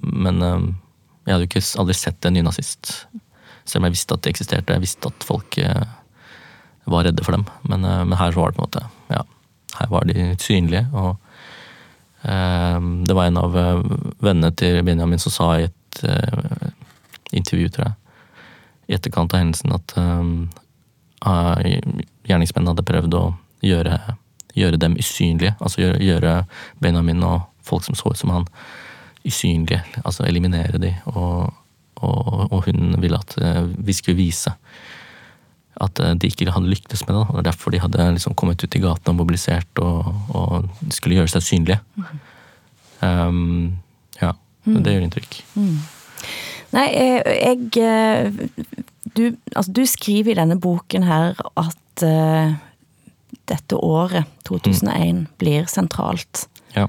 Men um, jeg hadde jo ikke aldri sett en nynazist. Selv om jeg visste at det eksisterte. Jeg visste at folk eh, var redde for dem. Men, eh, men her var det på en måte Ja, her var de synlige. og Eh, Det var en av eh, vennene til Benjamin som sa i et eh, intervju, tror jeg, i etterkant av hendelsen, at eh, gjerningsmennene hadde prøvd å gjøre, gjøre dem usynlige. Altså gjøre Benjamin og folk som så ut som han, usynlige. Altså eliminere de. Og, og, og hun ville at eh, vi skulle vise at eh, de ikke hadde lyktes med det. og er derfor de hadde liksom kommet ut i gatene og mobilisert og, og skulle gjøre seg synlige. Um, ja, Mm. det gjør inntrykk. Nei, jeg, jeg eh, du, altså, du skriver i denne boken her at uh, dette året, 2001, blir sentralt. Ja.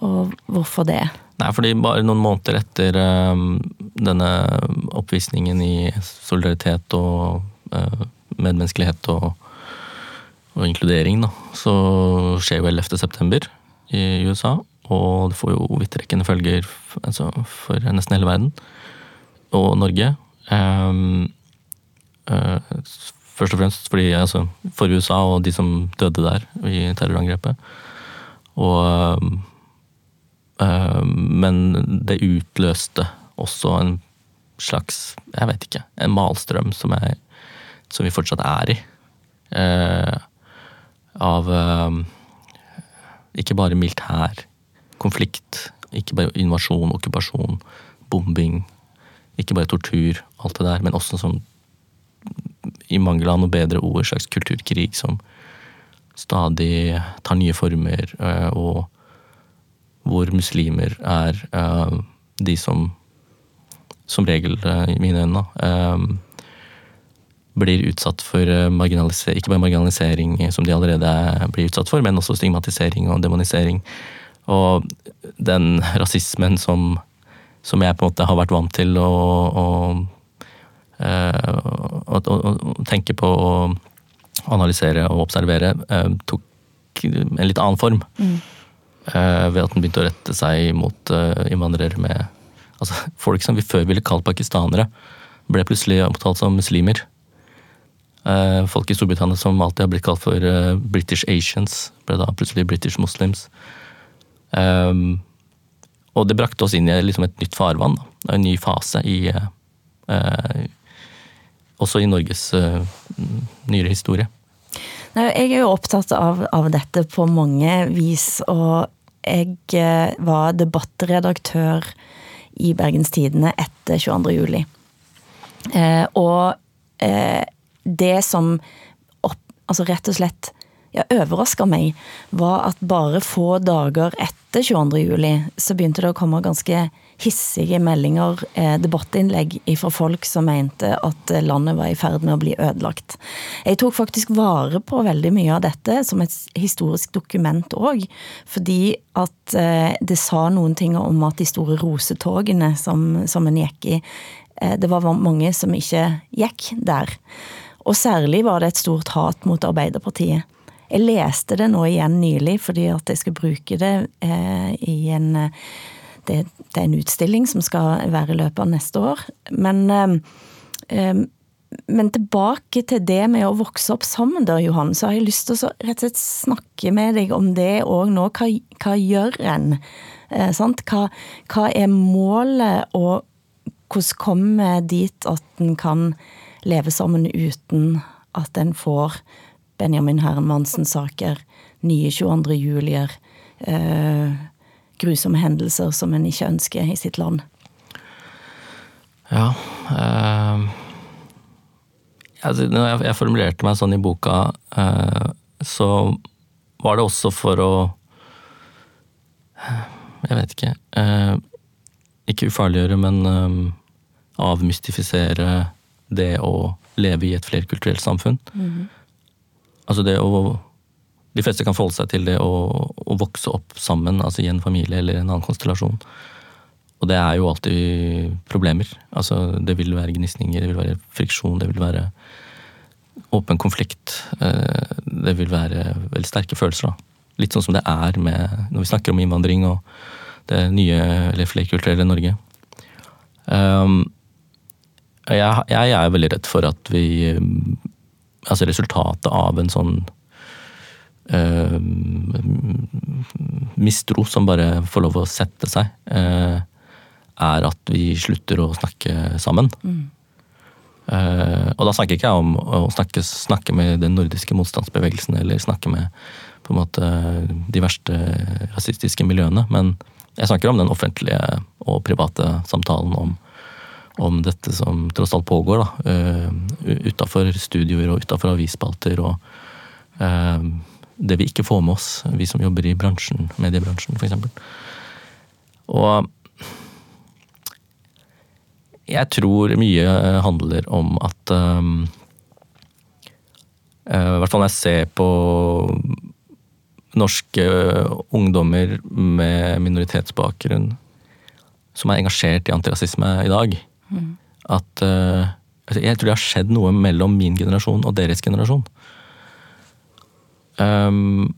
Og hvorfor det? Nei, fordi bare noen måneder etter um, denne oppvisningen i solidaritet og uh, medmenneskelighet og, og inkludering, da, så skjer jo 11. september i USA. Og det får jo vidtrekkende følger altså, for nesten hele verden. Og Norge. Um, uh, først og fremst fordi, altså, for USA og de som døde der i terrorangrepet. Og um, Men det utløste også en slags, jeg vet ikke, en malstrøm som, er, som vi fortsatt er i. Eh, Av eh, ikke bare militær konflikt, ikke bare invasjon, okkupasjon, bombing, ikke bare tortur, alt det der, men også som i mangel av noe bedre ord, slags kulturkrig som stadig tar nye former, eh, og hvor muslimer er de som som regel, i mine øyne, blir utsatt for eh, marginalisering, ikke bare marginalisering som de allerede er- blir utsatt for, men også stigmatisering og demonisering. Og den rasismen som, som jeg på en måte har vært vant til å, å, eh, å, å, tenke på og analysere og observere, eh, tok en litt annen form. Mm. ved at den begynte å rette seg mot eh, innvandrere med altså Folk som vi før ville kalt pakistanere, ble plutselig omtalt som muslimer. Eh, Folk i Storbritannia som alltid har blitt kalt for eh, British Asians, ble da plutselig British Muslims. Um, og det brakte oss inn i liksom et nytt farvann, da. en ny fase i eh, Også i Norges uh, nyere historie. Nei, jeg er jo opptatt av, av dette på mange vis, og jeg uh, var debattredaktør i Bergens Tidende etter 22. juli. Og det som opp, altså rett og slett ja, overraska meg, var at bare få dager etter 22. juli, så begynte det å komme ganske hissige meldinger, eh, debattinnlegg fra folk som mente at landet var i ferd med å bli ødelagt. Jeg tok faktisk vare på veldig mye av dette som et historisk dokument òg, fordi at eh, det sa noen ting om at de store rosetogene som, som en gikk i, eh, det var mange som ikke gikk der. Og særlig var det et stort hat mot Arbeiderpartiet. Jeg leste det nå igjen nylig, fordi at jeg skal bruke det eh, i en det, det, er en utstilling som skal være i løpet av neste år. Men, eh, eh, men tilbake til det med å vokse opp sammen, da, Johan, så har jeg lyst til å rett og slett snakke med deg om det òg nå. Hva, hva, gjør en? Eh, hva, hva, er målet, og hvordan kommer dit at en kan leve sammen uten at en får Benjamin Hermansen-saker, nye 22. julier, eh, grusomme hendelser som en ikke ønsker i sitt land. Ja eh, altså, Når jeg, jeg, formulerte meg sånn i boka, eh, så var det også for å Jeg vet ikke eh, Ikke ufarliggjøre, men eh, avmystifisere det å leve i et flerkulturelt samfunn. Mm. Altså det å De fleste kan forholde seg til det å, å, vokse opp sammen, altså i en familie eller en annen konstellasjon. Og det er jo alltid problemer. Altså det vil være gnisninger, det vil være friksjon, det vil være åpen konflikt. Eh, det vil være veldig sterke følelser. da. Litt sånn som det er med, når vi snakker om innvandring og det nye eller flerkulturelle Norge. Um, jeg, jeg, er veldig redd for at vi altså resultatet av en sånn øh, mistro som bare får lov å sette seg, øh, er at vi slutter å snakke sammen. Mm. Uh, og da snakker ikke jeg om å snakke, snakke, med den nordiske motstandsbevegelsen eller snakke med på en måte de verste rasistiske miljøene, men jeg snakker om den offentlige og private samtalen om om dette som tross alt pågår, da. Uh, utafor studioer og utafor avisspalter og uh, det vi ikke får med oss, vi som jobber i bransjen, mediebransjen f.eks. Og jeg tror mye handler om at um, I hvert fall når jeg ser på norske ungdommer med minoritetsbakgrunn som er engasjert i antirasisme i dag, Mm. At uh, Jeg tror det har skjedd noe mellom min generasjon og deres generasjon. Um,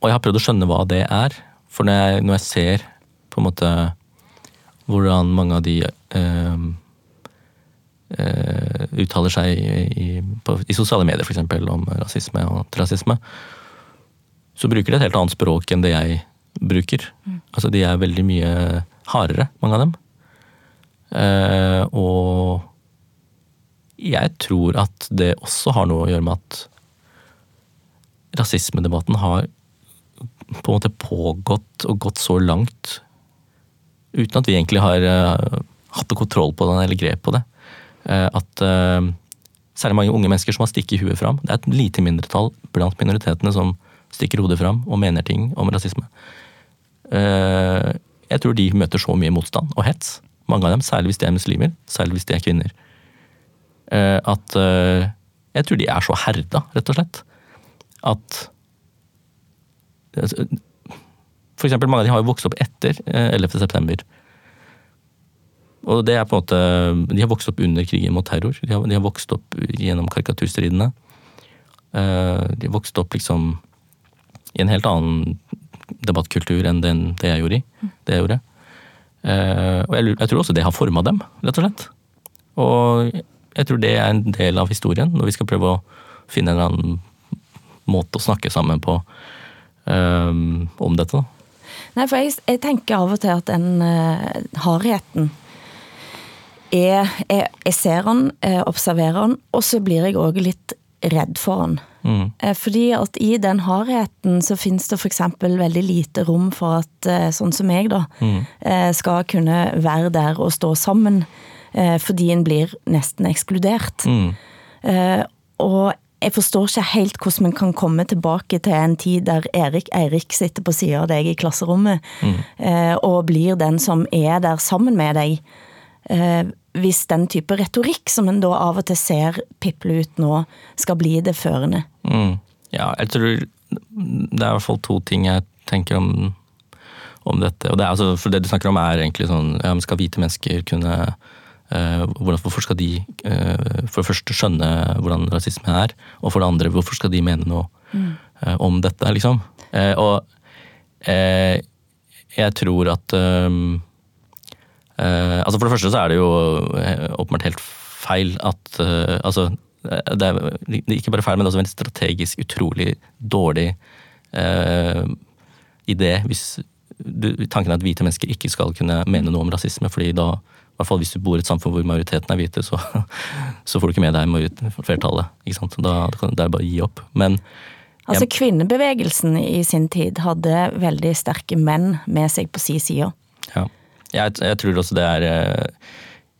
og jeg har prøvd å skjønne hva det er. For når jeg, når jeg ser på en måte hvordan mange av de uh, uh, uttaler seg i, på, i sosiale medier f.eks. om rasisme og antirasisme, så bruker de et helt annet språk enn det jeg bruker. Mm. Altså De er veldig mye hardere, mange av dem. Eh, og jeg tror at det også har noe å gjøre med at rasismedebatten har på en måte pågått og gått så langt uten at vi egentlig har uh, hatt kontroll på den eller grep på det. Uh, at uh, særlig mange unge mennesker som har stikket huet fram. Det er et lite mindretall blant minoritetene som stikker hodet fram og mener ting om rasisme. jeg tror de møter så mye motstand og hets mange av dem, særlig hvis de er muslimer, særlig hvis de er kvinner, eh, at eh, jeg tror de er så herda, rett og slett, at altså, for eksempel, mange av de har jo vokst opp etter eh, 11. september. Og det er på en måte, De har vokst opp under krigen mot terror. De har, de har vokst opp gjennom karikaturstridene. Eh, De har vokst opp liksom i en helt annen debattkultur enn den, det jeg gjorde. i, det jeg gjorde. Eh, Og jeg, jeg tror også det har forma dem, rett og slett. Og jeg tror det er en del av historien, når vi skal prøve å finne en eller annen måte å snakke sammen på um, om dette. Nei, for jeg, jeg tenker av og til at den uh, hardheten er, er Jeg ser den, jeg observerer den, og så blir jeg òg litt redd for den. Mm. Eh, Fordi at i den hardheten så finnes det f.eks. veldig lite rom for at eh, sånn som meg, da, Mm. eh, skal kunne være der og stå sammen. Fordi en blir nesten ekskludert. Mm. Og jeg forstår ikke helt hvordan man kan komme tilbake til en tid der Erik Eirik sitter på sida av deg i klasserommet, eh, og blir den som er der sammen med deg. Eh, Hvis den type retorikk som en da av og til ser piple ut nå, skal bli det førende. Mm. Ja, jeg tror det er i hvert fall to ting jeg tenker om, om dette. Og det er altså, for det du snakker om er egentlig sånn ja, men Skal hvite mennesker kunne eh, hvordan, Hvorfor skal de eh, for det første skjønne hvordan rasisme er, og for det andre hvorfor skal de mene noe eh, om dette, liksom? Eh, og eh, jeg tror at Eh, altså For det første så er det jo eh, åpenbart helt feil at uh, Altså, det er, det er ikke bare feil, men det er også en strategisk utrolig dårlig uh, idé hvis du, tanken er at hvite mennesker ikke skal kunne mene noe om rasisme, fordi da i hvert fall hvis du bor i et samfunn hvor majoriteten er hvite, så, [laughs] så får du ikke med deg flertallet. ikke sant? Da, det er bare å gi opp. Men Altså Kvinnebevegelsen i sin tid hadde veldig sterke menn med seg på si side. Ja. Jeg, jeg tror også det er eh,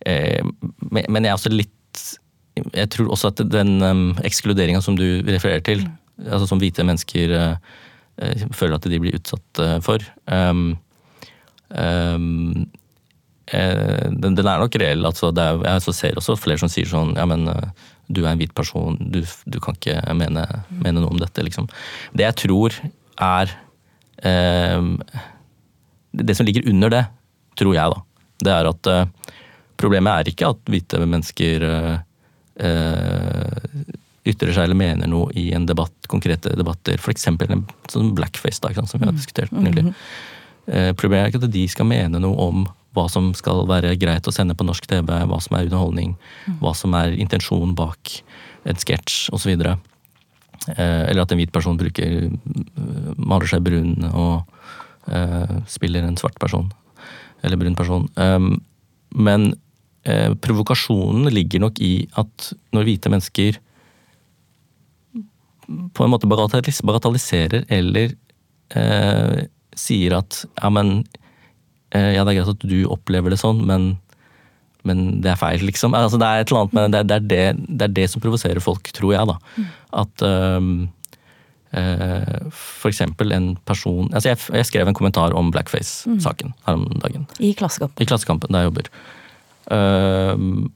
eh, Men jeg er også litt Jeg tror også at den um, ekskluderinga som du refererer til, altså som hvite mennesker eh, eh, føler at de blir utsatt eh, for um, um, eh, den, den er nok reell. Altså er, jeg ser også flere som sier sånn Ja, men du er en hvit person, du, du kan ikke mene, mene noe om dette, liksom. Det jeg tror er eh, Det som ligger under det, tror jeg, da, det er at eh, problemet er ikke at hvite mennesker eh, eh, ytrer seg eller mener noe i en debatt, konkrete debatter, f.eks. en sånn blackface, da, som vi har diskutert nylig. Eh, Problemet er ikke at de skal mene noe om hva som skal være greit å sende på norsk TV, hva som er underholdning, hva som er intensjonen bak en sketsj osv. Eh, eller at en hvit person bruker maler seg brun og uh, spiller en svart person. Eller brun person. Um, men eh, provokasjonen ligger nok i at når hvite mennesker på en måte bagatellis bagatelliserer eller eh, sier at ja, men eh, ja, det er greit at du opplever det sånn, men, men det er feil, liksom. Altså, det er et eller annet men det, det, er det, det er det som provoserer folk, tror jeg, da. At ehm, eh, for eksempel en person altså jeg, jeg skrev en kommentar om blackface-saken her om dagen. I Klassekampen. I Klassekampen, der jeg jobber. Ehm,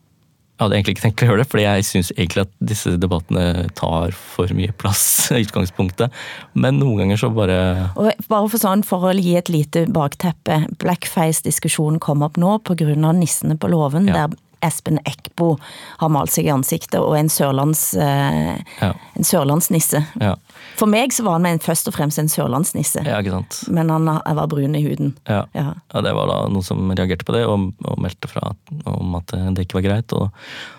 jeg hadde egentlig ikke tenkt å gjøre det, fordi jeg syns egentlig at disse debattene tar for mye plass [laughs] i utgangspunktet. Men noen ganger så bare Og bare for sånn, for å gi et lite bakteppe. Blackface-diskusjonen kom opp nå av Nissene på låven, Ja. der Espen Eckbo har malt seg i ansiktet, og en, sørlands, eh, Ja. en sørlandsnisse. Ja, For meg så var han en, først og fremst en sørlandsnisse, ja men han var brun i huden. Ja. Ja. ja, det var da noen som reagerte på det og, og meldte fra om at det ikke var greit. Og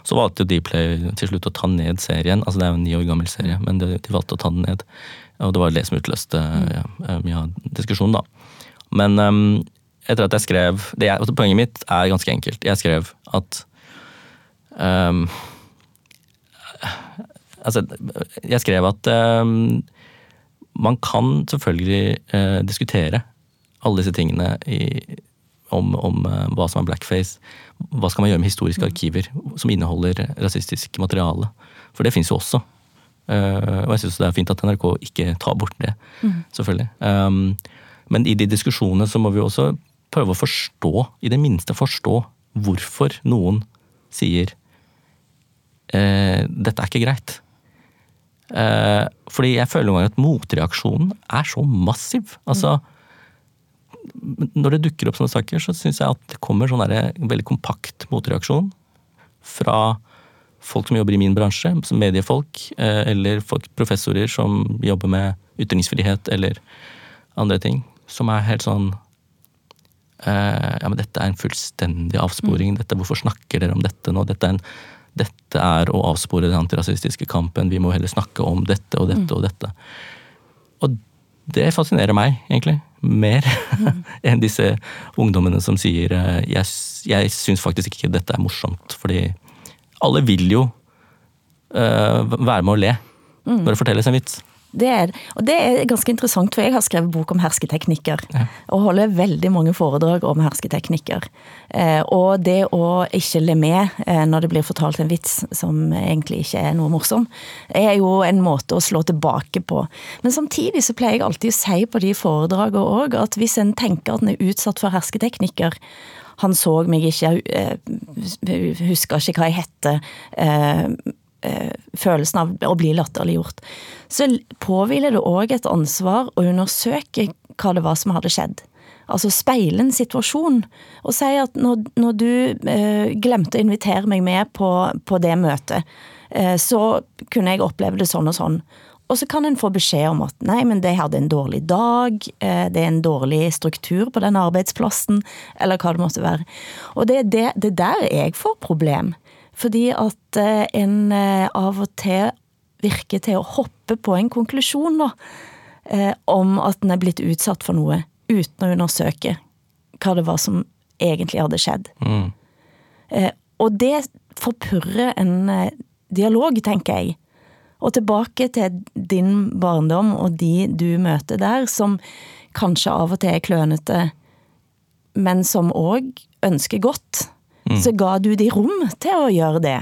så valgte jo Dplay til slutt å ta ned serien. Altså det er jo en ni år gammel serie, men de, de valgte å ta den ned. Og det var det som utløste ja, mye av diskusjonen, da. Men um, etter at jeg skrev det jeg, altså Poenget mitt er ganske enkelt. Jeg skrev at ehm, Altså, jeg skrev at um, man kan selvfølgelig uh, diskutere alle disse tingene i, om, om uh, hva som er blackface. Hva skal man gjøre med historiske arkiver som inneholder rasistisk materiale? For det fins jo også. Uh, og jeg syns det er fint at NRK ikke tar bort det, selvfølgelig. Um, men i de diskusjonene så må vi også prøve å forstå, i det minste forstå, hvorfor noen sier eh, dette er ikke greit. Eh, fordi jeg føler noen ganger at motreaksjonen er så massiv. Altså, når det dukker opp sånne saker, så syns jeg at det kommer sånn der veldig kompakt motreaksjon fra folk som jobber i min bransje, som mediefolk, eh, eller folk, professorer som jobber med ytringsfrihet eller andre ting, som er helt sånn eh, Ja, men dette er en fullstendig avsporing. Dette, hvorfor snakker dere om dette nå? Dette er, en, dette er å avspore den antirasistiske kampen. Vi må heller snakke om dette og dette og dette. Og det fascinerer meg, egentlig. Mer [laughs] enn disse ungdommene som sier eh, jeg, jeg syns faktisk ikke dette er morsomt. Fordi alle vil jo uh, være med å le Mm. når det fortelles en vits. Det er, og det er ganske interessant, for jeg har skrevet bok om hersketeknikker. Og holder veldig mange foredrag om hersketeknikker. Eh, og det å ikke le med eh, når det blir fortalt en vits som egentlig ikke er noe morsom, er jo en måte å slå tilbake på. Men samtidig så pleier jeg alltid å si på de foredragene òg at hvis en tenker at en er utsatt for hersketeknikker, han så meg ikke, eh, husker ikke hva jeg eh, følelsen av å bli latterliggjort, så påhviler det òg et ansvar å undersøke hva det var som hadde skjedd. Altså speile en situasjon, og si at når, når du eh, glemte å invitere meg med på, på det møtet, eh, så kunne jeg oppleve det sånn og sånn. Og så kan en få beskjed om at nei, men de hadde en dårlig dag, eh, det er en dårlig struktur på den arbeidsplassen, eller hva det måtte være. Og det er det, det er der jeg får problem. Fordi at eh, en eh, av og til virker til å hoppe på en konklusjon da, eh, om at en er blitt utsatt for noe, uten å undersøke hva det var som egentlig hadde skjedd. Mm. Og det forpurrer en dialog, tenker jeg. Og tilbake til din barndom og de du møter der, som kanskje av og til er klønete, men som òg ønsker godt. Mm. Så ga du de rom til å gjøre det.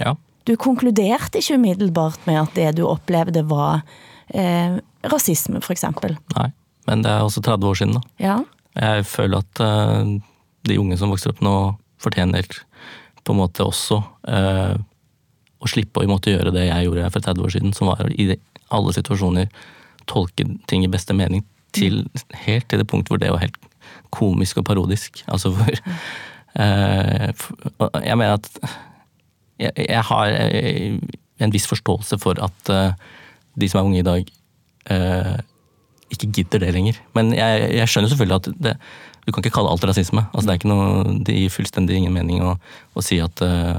Ja. Du konkluderte ikke umiddelbart med at det du opplevde var eh, rasisme, eksempel. Nei. Men det er også 30 år siden, da. Ja. Jeg føler at eh, de unge som vokser opp nå, fortjener på en måte også eh, å slippe å måtte gjøre det jeg gjorde for 30 år siden, som var i alle situasjoner tolke ting i beste mening til helt til det punkt hvor det var helt komisk og parodisk. Altså hvor Jeg mener at jeg, har eh, en viss forståelse for at eh, de som er unge i dag, eh, ikke gidder det lenger. Men jeg, jeg skjønner selvfølgelig at det, du kan ikke kalle alt rasisme. Altså, det, noe, det gir fullstendig ingen mening å, å si at eh,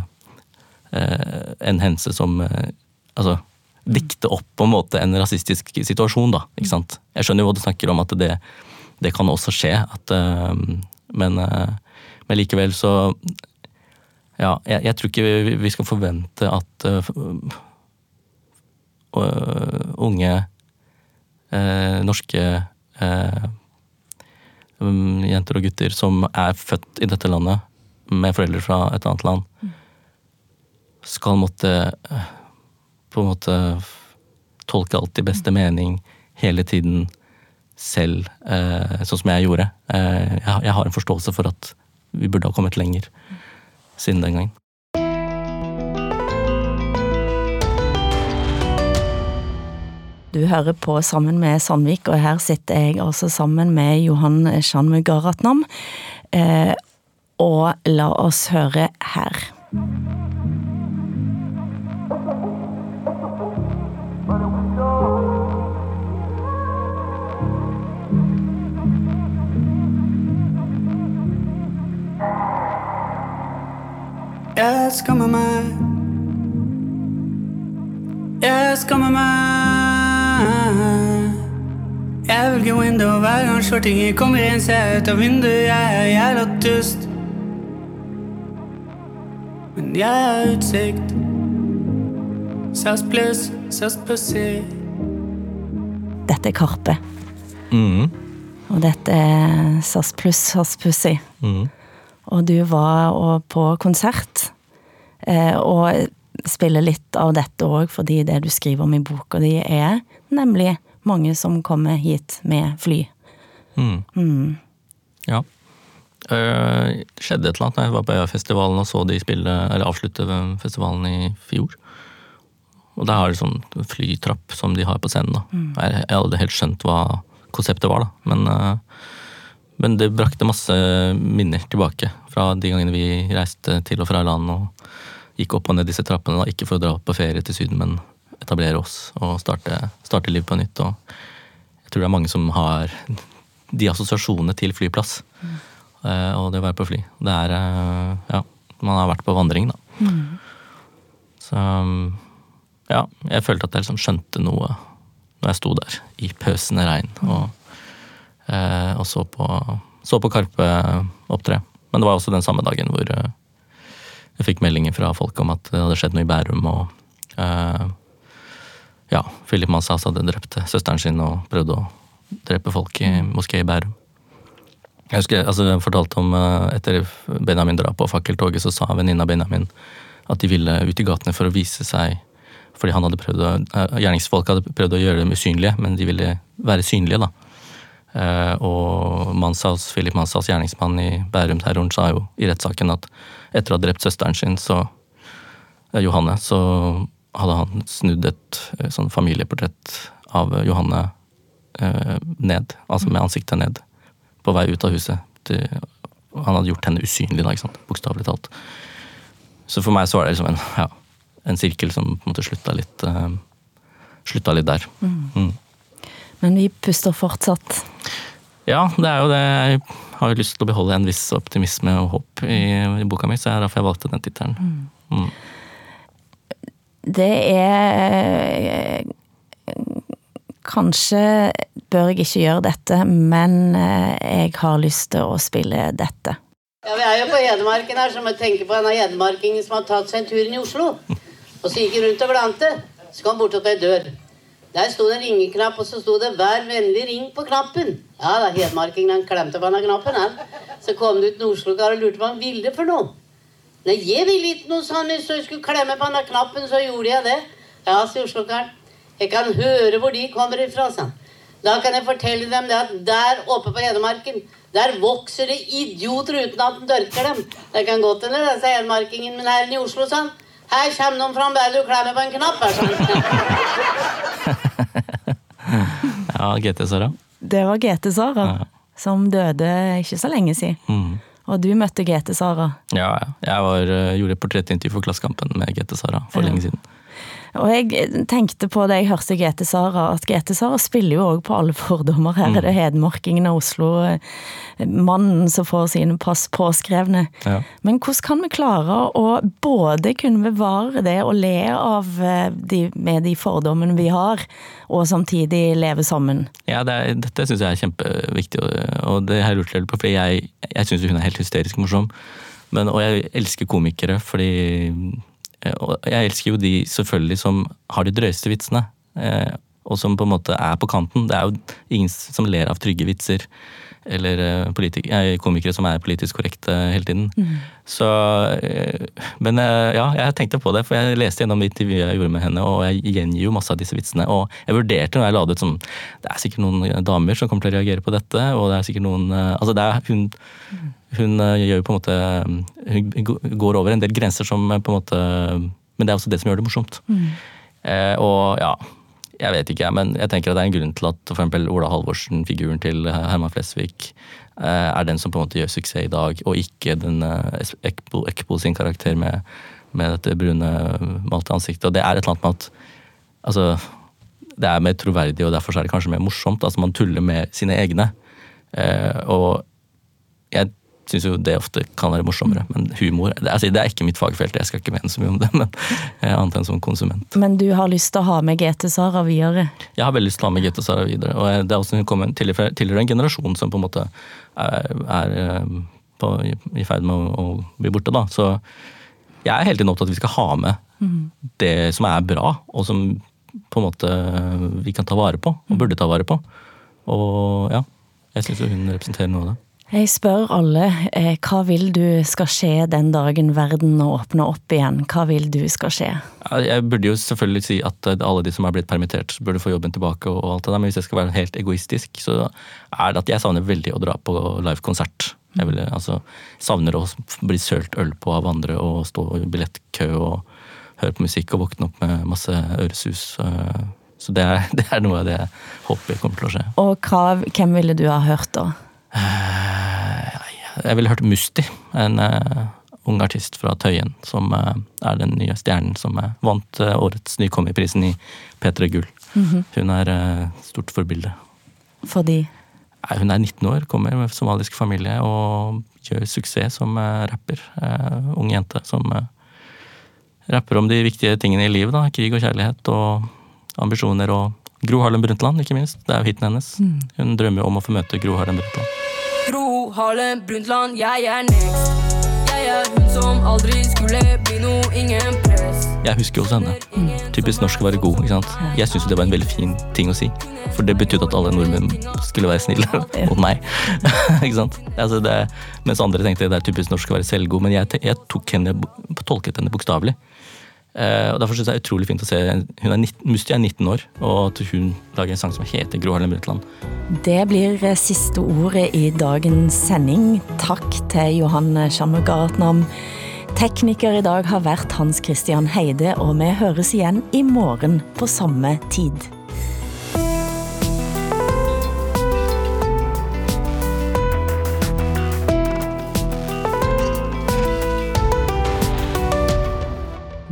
eh, en hendelse som eh, Altså dikte opp på en måte en rasistisk situasjon, da. ikke sant? Jeg skjønner jo hva du snakker om, at det, det kan også skje. At, eh, men, eh, men likevel så Ja, jeg, jeg tror ikke vi, vi skal forvente at øh, unge uh, norske uh, jenter og gutter som er født i dette landet med foreldre fra et annet land, skal måtte på en måte tolke alt i beste mening hele tiden selv, sånn som jeg gjorde. Jeg har en forståelse for at vi burde ha kommet lenger siden den gangen. Du hører på Sammen med Sandvik, og her sitter jeg altså sammen med Johan Shanmu Garatnam. Eh, og la oss høre her. Jeg skammer meg. Jeg skammer meg. Jeg velger window hver gang shortinger kommer inn, ser jeg ut av vinduet. Jeg er jævla dust. Men jeg har utsikt. SAS pluss, SAS pussy. Dette er Karpe, Mm. og dette er SAS pluss SAS Pussy. Mm. Og du var og på konsert, eh, og spiller litt av dette òg, fordi det du skriver om i boka di er nemlig mange som kommer hit med fly. Mm. Mm. Ja. Eh, Det skjedde et eller annet da jeg var på Øyafestivalen og så de spille, eller avslutte festivalen i fjor. Og der har de sånn flytrapp som de har på scenen. da. Mm. Jeg, jeg hadde helt skjønt hva konseptet var, da. Men, eh, men det brakte masse minner tilbake fra de gangene vi reiste til og fra land og gikk opp og ned disse trappene. Da. Ikke for å dra på ferie til Syden, men etablere oss og starte, starte liv på nytt. Og jeg tror det er mange som har de assosiasjonene til flyplass. Mm. og det å være på fly. Det er Ja, man har vært på vandring, da. Mm. Så ja, jeg følte at jeg liksom skjønte noe når jeg sto der i pøsende regn og, eh, og så, på, så på Karpe opptre. Men det var også den samme dagen hvor eh, jeg fikk meldinger fra folk om at det hadde skjedd noe i Bærum. og eh, ja, Philip Mansas hadde drept søsteren sin og prøvde å drepe folk i moské i Bærum. Jeg husker, altså jeg fortalte om eh, Etter Benjamin drap på fakkeltoget, så sa venninna Benjamin at de ville ut i gatene for å vise seg fordi han hadde prøvd å, eh, Gjerningsfolk hadde prøvd å gjøre dem usynlige, men de ville være synlige. da. Eh, og Mansals, Philip Mansals, gjerningsmann i Bærum-terroren, sa jo i rettssaken at etter å ha drept søsteren sin, så Johanne, så hadde han snudd et sånn familieportrett av Johanne ned, altså med ansiktet ned, på vei ut av huset. han hadde gjort henne usynlig, da, ikke sant? bokstavelig talt. Så for meg så var det liksom en, ja, en sirkel som på en måte slutta litt, slutta litt der. Mm. Men vi puster fortsatt? Ja, det er jo det. Jeg har jo lyst til å beholde en viss optimisme og håp i, i boka mi, så det er derfor jeg valgte den tittelen. Mm. mm. Det er Kanskje bør jeg ikke gjøre dette, men eh, jeg har lyst til å spille dette. Ja, Vi er jo på Hedmarken her, så må tenke på en av hedmarkingene som har tatt seg en tur inn i Oslo. Og så gikk han rundt og glante. Så kom han bort til ei dør. Der sto det en ringeknapp, og så sto det 'Vær vennlig, ring' på knappen. Ja da, hedmarkingen klemte på denne knappen, han. Så kom det ut en Oslo-kar og lurte på hva han ville for noe. Nei, jeg ville ikke noe, sa han. Hvis jeg skulle klemme på denne knappen, så gjorde jeg det. Ja, sa Oslo-karen. Jeg kan høre hvor de kommer ifra, sa han. Da kan jeg fortelle dem det at der oppe på Hedmarken, der vokser det idioter uten at den dørker dem. Det kan godt hende, sa hedmarkingen, men her i Oslo, sa han. Her kommer noen fram, bare du klemmer på en knapp. [laughs] ja, GT Sara. Det var GT Sara, ja. som døde ikke så lenge siden. Mm. Og du møtte GT Sara? Ja, jeg var, eh, gjorde portrettintervju for Klassekampen med GT Sara for ja. lenge siden. Og jeg tenkte på det jeg hørte GT Sara, at GT Sara spiller jo òg på alle fordommer. Her er det mm. hedmarkingen av Oslo, mannen som får sine pass påskrevne. Ja. Men hvordan kan vi klare å både kunne bevare det og le av eh, de, med de fordommene vi har, og samtidig leve sammen? Ja, det er, dette syns jeg er kjempeviktig, og det har jeg lurt litt på, for jeg, jeg syns hun er helt hysterisk morsom. Men, og jeg elsker komikere, fordi Eh, og jeg elsker jo de selvfølgelig som har de drøyeste vitsene. Eh, og som på en måte er på kanten. Det er jo ingen som ler av trygge vitser. Eller eh, komikere som er politisk korrekte hele tiden. Mm. Så Men ja, jeg tenkte på det, for jeg leste gjennom intervjuet jeg gjorde med henne, og jeg gjengir jo masse av disse vitsene. Og jeg vurderte når jeg la det ut som Det er sikkert noen damer som kommer til å reagere på dette, og det er sikkert noen Altså, det er hun hun gjør jo på en måte Hun går over en del grenser som eh, på en måte Men det er også det som gjør det morsomt. Mm. Eh, og ja, jeg vet ikke, men jeg tenker at det er en grunn til at f.eks. Ola Halvorsen, figuren til Herman Flesvig, eh, er den som på en måte gjør suksess i dag, og ikke den eh, Ekbo, Ekbo sin karakter med, med dette brune malte ansiktet. Og det er et eller annet med at altså, det er mer troverdig, og derfor er det kanskje mer morsomt. altså Man tuller med sine egne. Eh, og jeg syns jo det ofte kan være morsommere. Men humor det, altså, det er ikke mitt fagfelt, jeg skal ikke mene så mye om det. men Annet enn som konsument. Men du har lyst til å ha med GT Sara videre? Jeg har veldig lyst til å ha med GT Sara videre. Og det er også en tilhører en generasjon som på en måte er, er eh, på, i ferd med å, å, bli borte. da. Så jeg er hele tiden opptatt av at vi skal ha med mm. det som er bra, og som på en måte vi kan ta vare på, og burde ta vare på. Og ja, jeg syns hun representerer noe av det. Jeg spør alle, eh, hva vil du skal skje den dagen verden åpner opp igjen? Hva vil du skal skje? Jeg burde jo selvfølgelig si at eh, alle de som er blitt permittert, burde få jobben tilbake og alt det der, men hvis jeg skal være helt egoistisk, så er det at jeg savner veldig å dra på livekonsert. Jeg vil, altså, savner å bli sølt øl på av andre og stå i billettkø og høre på musikk og våkne opp med masse øresus. Eh, så det er, [laughs] det er noe av det jeg håper kommer til å skje. Og hva, hvem ville du ha hørt da? Jeg ville hørt Musti, en uh, ung artist fra Tøyen, som uh, er den nye stjernen som uh, vant uh, årets nykommerprisen i P3 Gull. Mhm. Hun er stort forbilde. Fordi Hun er 19 år, kommer med somalisk familie og gjør suksess som rapper. Ung jente som rapper om de viktige tingene i livet. da, Krig og kjærlighet og ambisjoner. og Gro Harlem Brundtland, ikke minst. Det er jo hiten hennes. Mm. Hun drømmer om å få møte Gro Harlem Brundtland. Harlem Brundtland, jeg er next. Jeg er hun som aldri skulle bli noe, ingen press. Jeg husker jo også henne. Typisk norsk å være god. ikke sant? Jeg syns det var en veldig fin ting å si. For det betydde at alle nordmenn skulle være snille [laughs] mot meg. [laughs] ikke sant? Altså det, mens andre tenkte det er typisk norsk å være selvgod. Men jeg, jeg henne, tolket henne bokstavelig. Eh, og Derfor syns jeg det er utrolig fint å se hun er 19, Musti er 19 år, og at hun lager en sang som heter Gro Harlem Brundtland. Det blir eh, siste ordet i dagens sending. Takk til Johan Schammergartnam. Tekniker i dag har vært Hans Christian Heide, og vi høres igjen i morgen på samme tid.